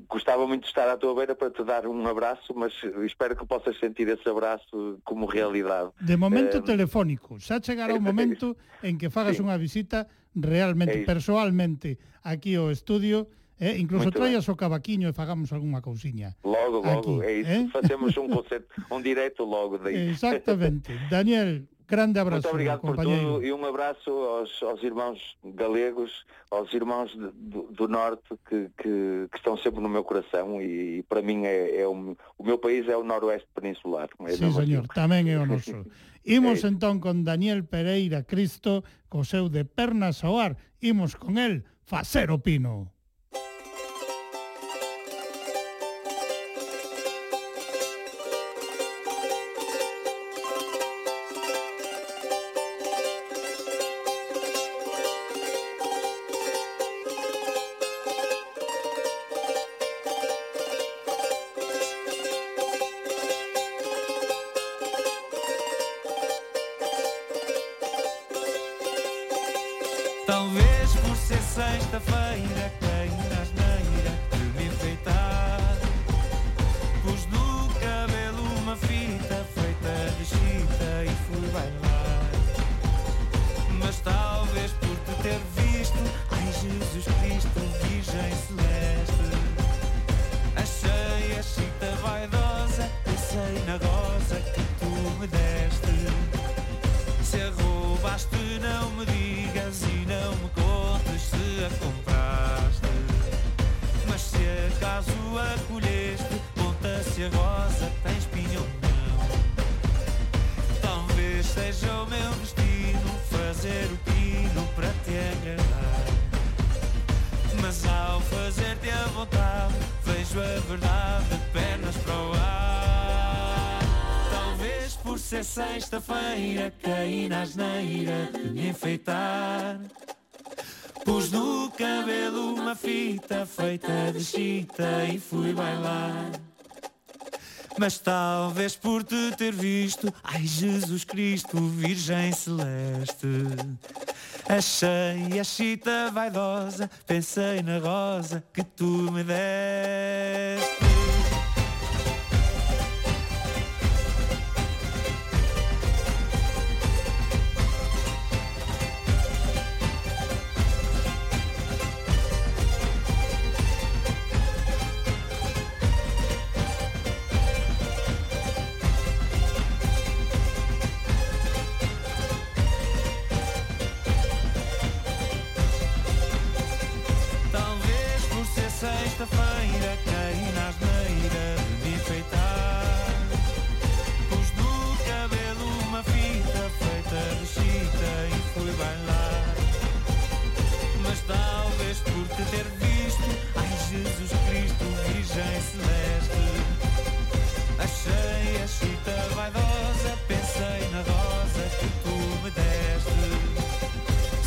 gostava muito de estar à tua beira para te dar um abraço, mas espero que possas sentir esse abraço como realidade. De momento um... telefónico, xa chegará o momento en que fagas unha visita realmente, é personalmente, aquí ao estudio, Eh, incluso Muito traías o cavaquiño e fagamos algunha cousiña. Logo, logo, Aquí, é isso. Eh? Facemos un concerto, un directo logo daí. Exactamente. Daniel, Grande abraço. Muito obrigado por tudo e um abraço aos, aos irmãos galegos, aos irmãos de, do, do, Norte que, que, que, estão sempre no meu coração e, e para mim é, é um, o meu país é o Noroeste Peninsular. É Sim, señor, tamén é o noso. Imos entón con Daniel Pereira Cristo, co seu de pernas ao ar, imos con el facer o pino. Visto, ai Jesus Cristo, Virgem Celeste. Achei a chita vaidosa, pensei na rosa que tu me deste. Te ter visto, ai Jesus Cristo, Virgem Celeste. Achei a chita vaidosa, pensei na rosa que tu me deste.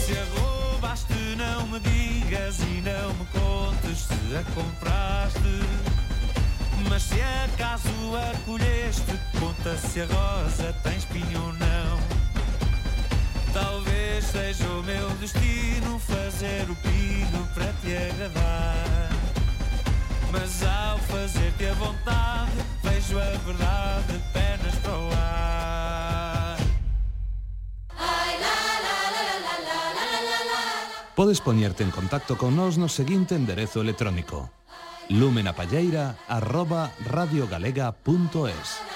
Se a roubaste, não me digas e não me contes se a compraste. Mas se acaso a colheste, conta se a rosa tem espinho ou não. Talvez seja o meu destino fazer o pino para te agradar. Mas ao fazer-te a vontade, vejo a verdade pernas para o ar. Podes poñerte en contacto con nós no seguinte enderezo electrónico lumenapalleira arroba radiogalega.es.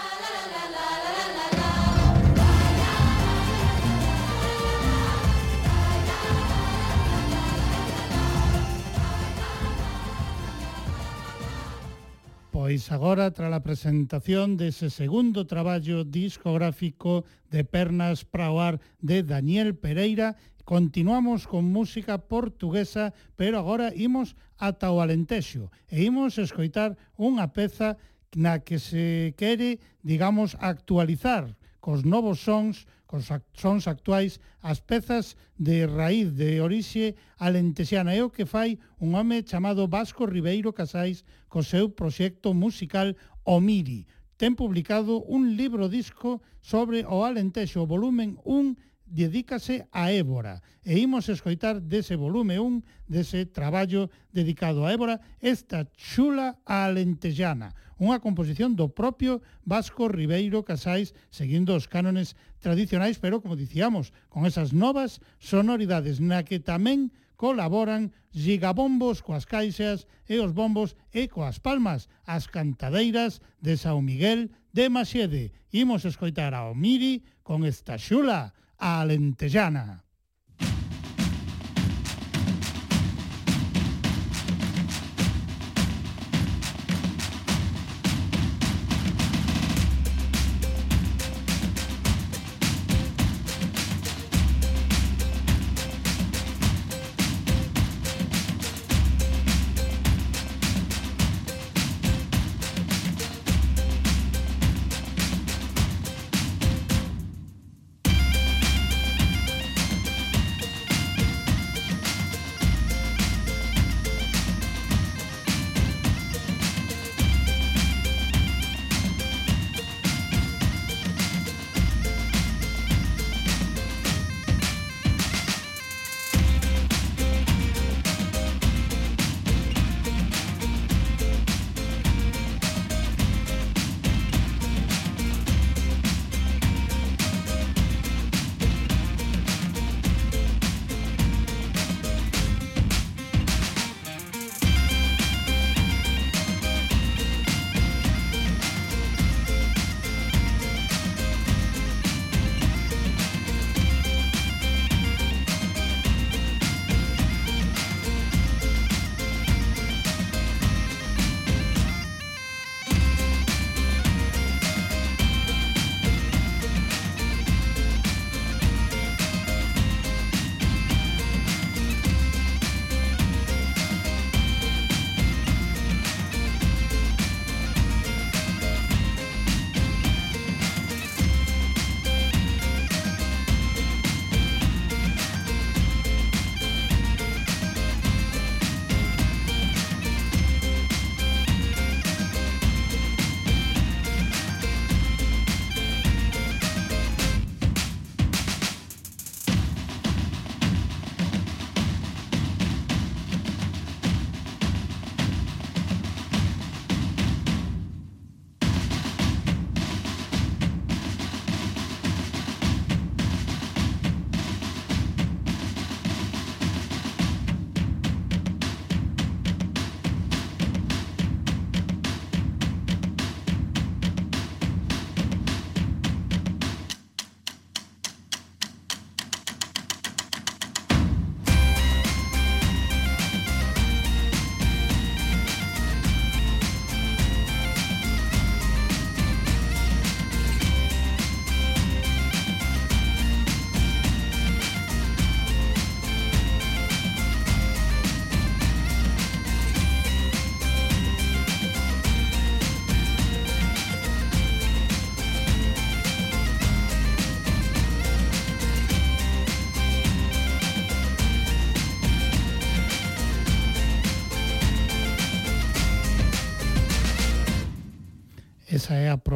Pois agora, tras a presentación dese segundo traballo discográfico de Pernas para o Ar de Daniel Pereira, continuamos con música portuguesa, pero agora imos ata o Alentexo e imos escoitar unha peza na que se quere, digamos, actualizar cos novos sons sons actuais as pezas de raíz de orixe alentesiana é o que fai un home chamado Vasco Ribeiro Casais co seu proxecto musical Omiri. Ten publicado un libro disco sobre o Alentexo, volumen 1, dedícase a Évora. E imos escoitar dese volume 1, dese traballo dedicado a Évora, esta chula alentexana unha composición do propio Vasco Ribeiro Casais seguindo os cánones tradicionais, pero, como dicíamos, con esas novas sonoridades na que tamén colaboran gigabombos coas caixas e os bombos e coas palmas, as cantadeiras de São Miguel de Masiede. Imos escoitar ao Miri con esta xula, a Alentellana.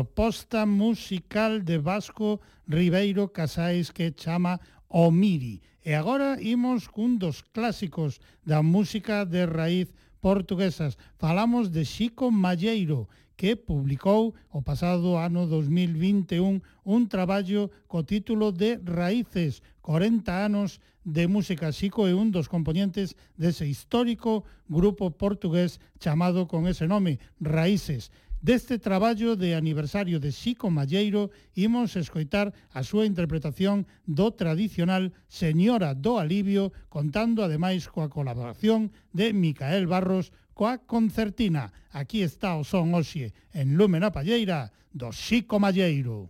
proposta musical de Vasco Ribeiro Casais que chama O Miri. E agora imos cun dos clásicos da música de raíz portuguesas. Falamos de Xico Malleiro, que publicou o pasado ano 2021 un traballo co título de Raíces, 40 anos de música. Xico é un dos componentes dese histórico grupo portugués chamado con ese nome, Raíces. Deste traballo de aniversario de Xico Malleiro imos escoitar a súa interpretación do tradicional Señora do Alivio, contando ademais coa colaboración de Micael Barros coa concertina. Aquí está o son hoxe en Lumen a Palleira do Xico Malleiro.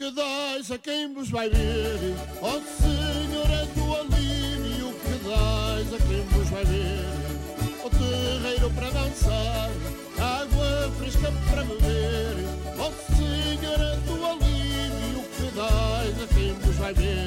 Que dais a quem vos vai ver, ó oh, Señora do Alivio, quedais a quem vos vai ver, o oh, terreiro para dançar. Fresca para beber, ó Senhora do alívio, que dais a quem vai ver.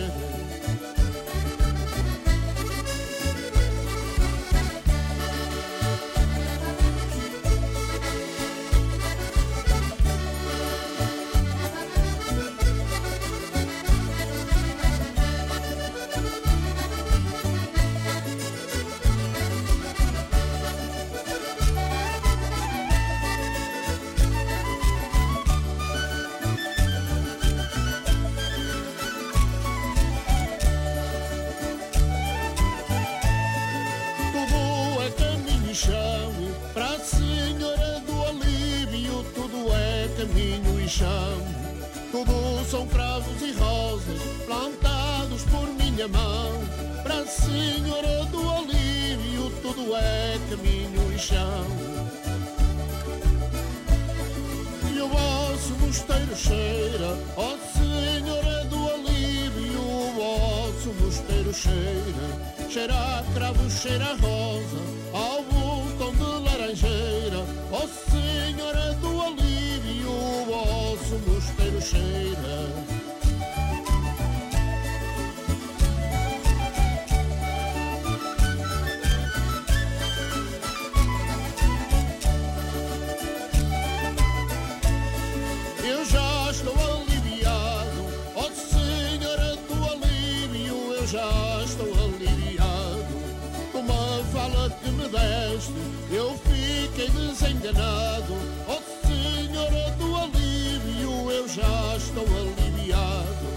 Chão. Tudo são cravos e rosas, plantados por minha mão. Para a Senhora do Alívio, tudo é caminho e chão. E o vosso mosteiro cheira, ó Senhora do Alívio, o vosso mosteiro cheira. Cheira a cravo, cheira a rosa, ao de laranjeira, ó Senhora do Alívio, o vosso mosteiro cheira. Desenganado, ó Senhora do Alívio, eu já estou aliviado.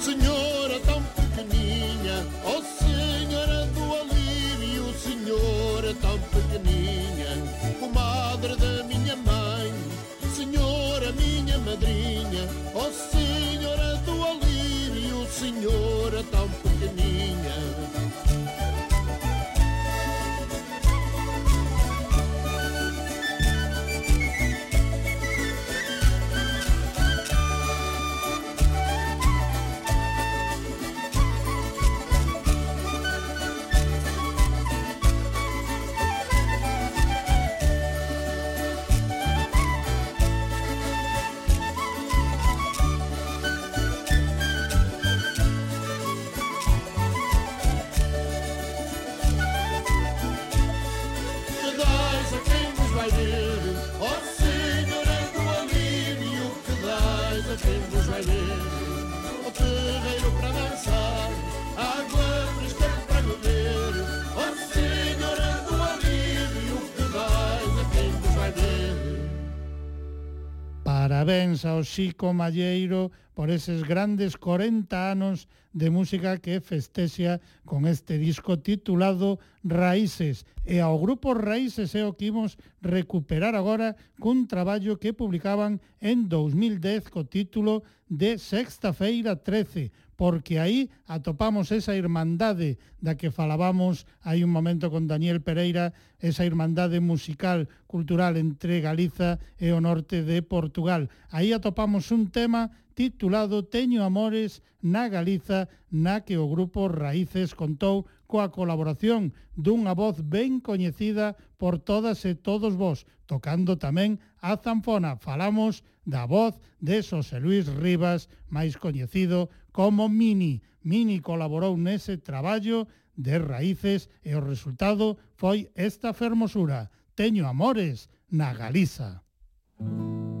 Senhora tão parabéns ao Xico Malleiro por eses grandes 40 anos de música que festexa con este disco titulado Raíces. E ao grupo Raíces é o que imos recuperar agora cun traballo que publicaban en 2010 co título de Sexta Feira 13, porque aí atopamos esa irmandade da que falábamos hai un momento con Daniel Pereira, esa irmandade musical, cultural entre Galiza e o norte de Portugal. Aí atopamos un tema titulado Teño Amores na Galiza na que o grupo Raíces contou coa colaboración dunha voz ben coñecida por todas e todos vós, tocando tamén a zanfona. Falamos da voz de Xosé Luis Rivas, máis coñecido como Mini. Mini colaborou nese traballo de Raíces e o resultado foi esta fermosura. Teño amores na Galiza. Música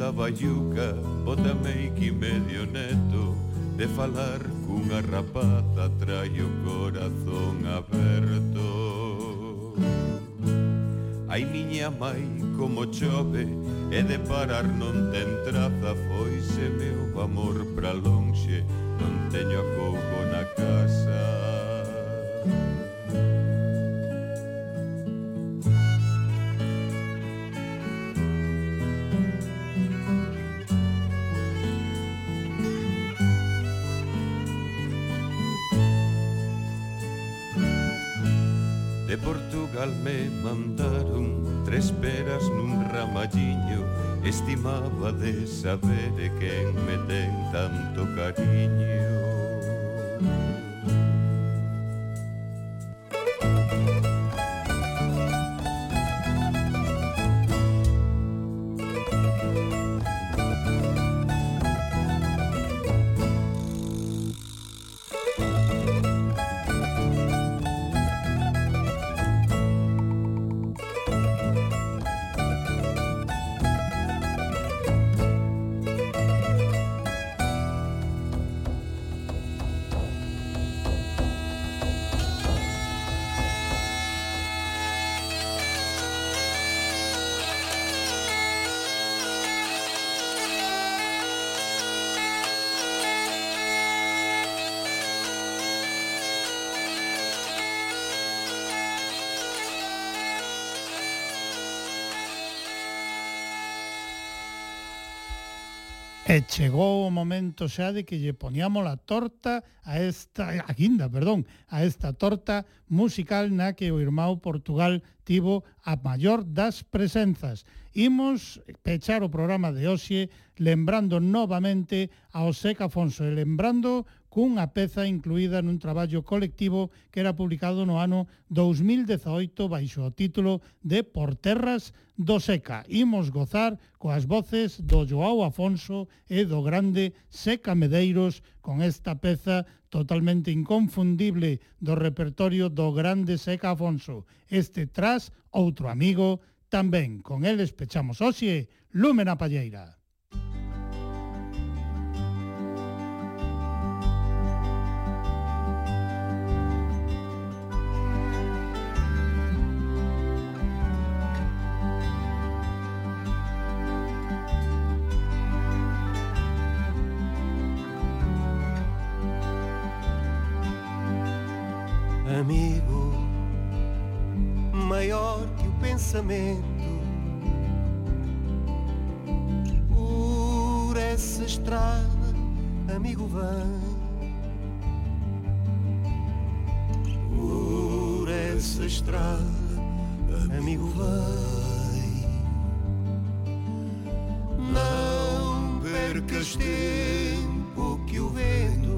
da bayuca Botame que medio neto De falar cunha rapaza Trai o corazón aberto. Ai miña mai como chove E de parar non ten traza Foise meu amor pra lonxe Non teño a na casa. me mandaron tres peras nun ramalliño. Estimaba de saber quen me ten tanto cariño. E chegou o momento xa de que lle poníamos a torta a esta, a guinda, perdón, a esta torta musical na que o irmão Portugal tivo a maior das presenzas. Imos pechar o programa de hoxe lembrando novamente ao Seca Afonso e lembrando cunha peza incluída nun traballo colectivo que era publicado no ano 2018 baixo o título de Por terras do Seca. Imos gozar coas voces do Joao Afonso e do grande Seca Medeiros con esta peza totalmente inconfundible do repertorio do grande Seca Afonso. Este tras outro amigo tamén. Con eles pechamos oxe, Lúmena Palleira. Pensamento, por essa estrada, amigo, vem. Por essa estrada, amigo, vem. Não percas tempo que o vento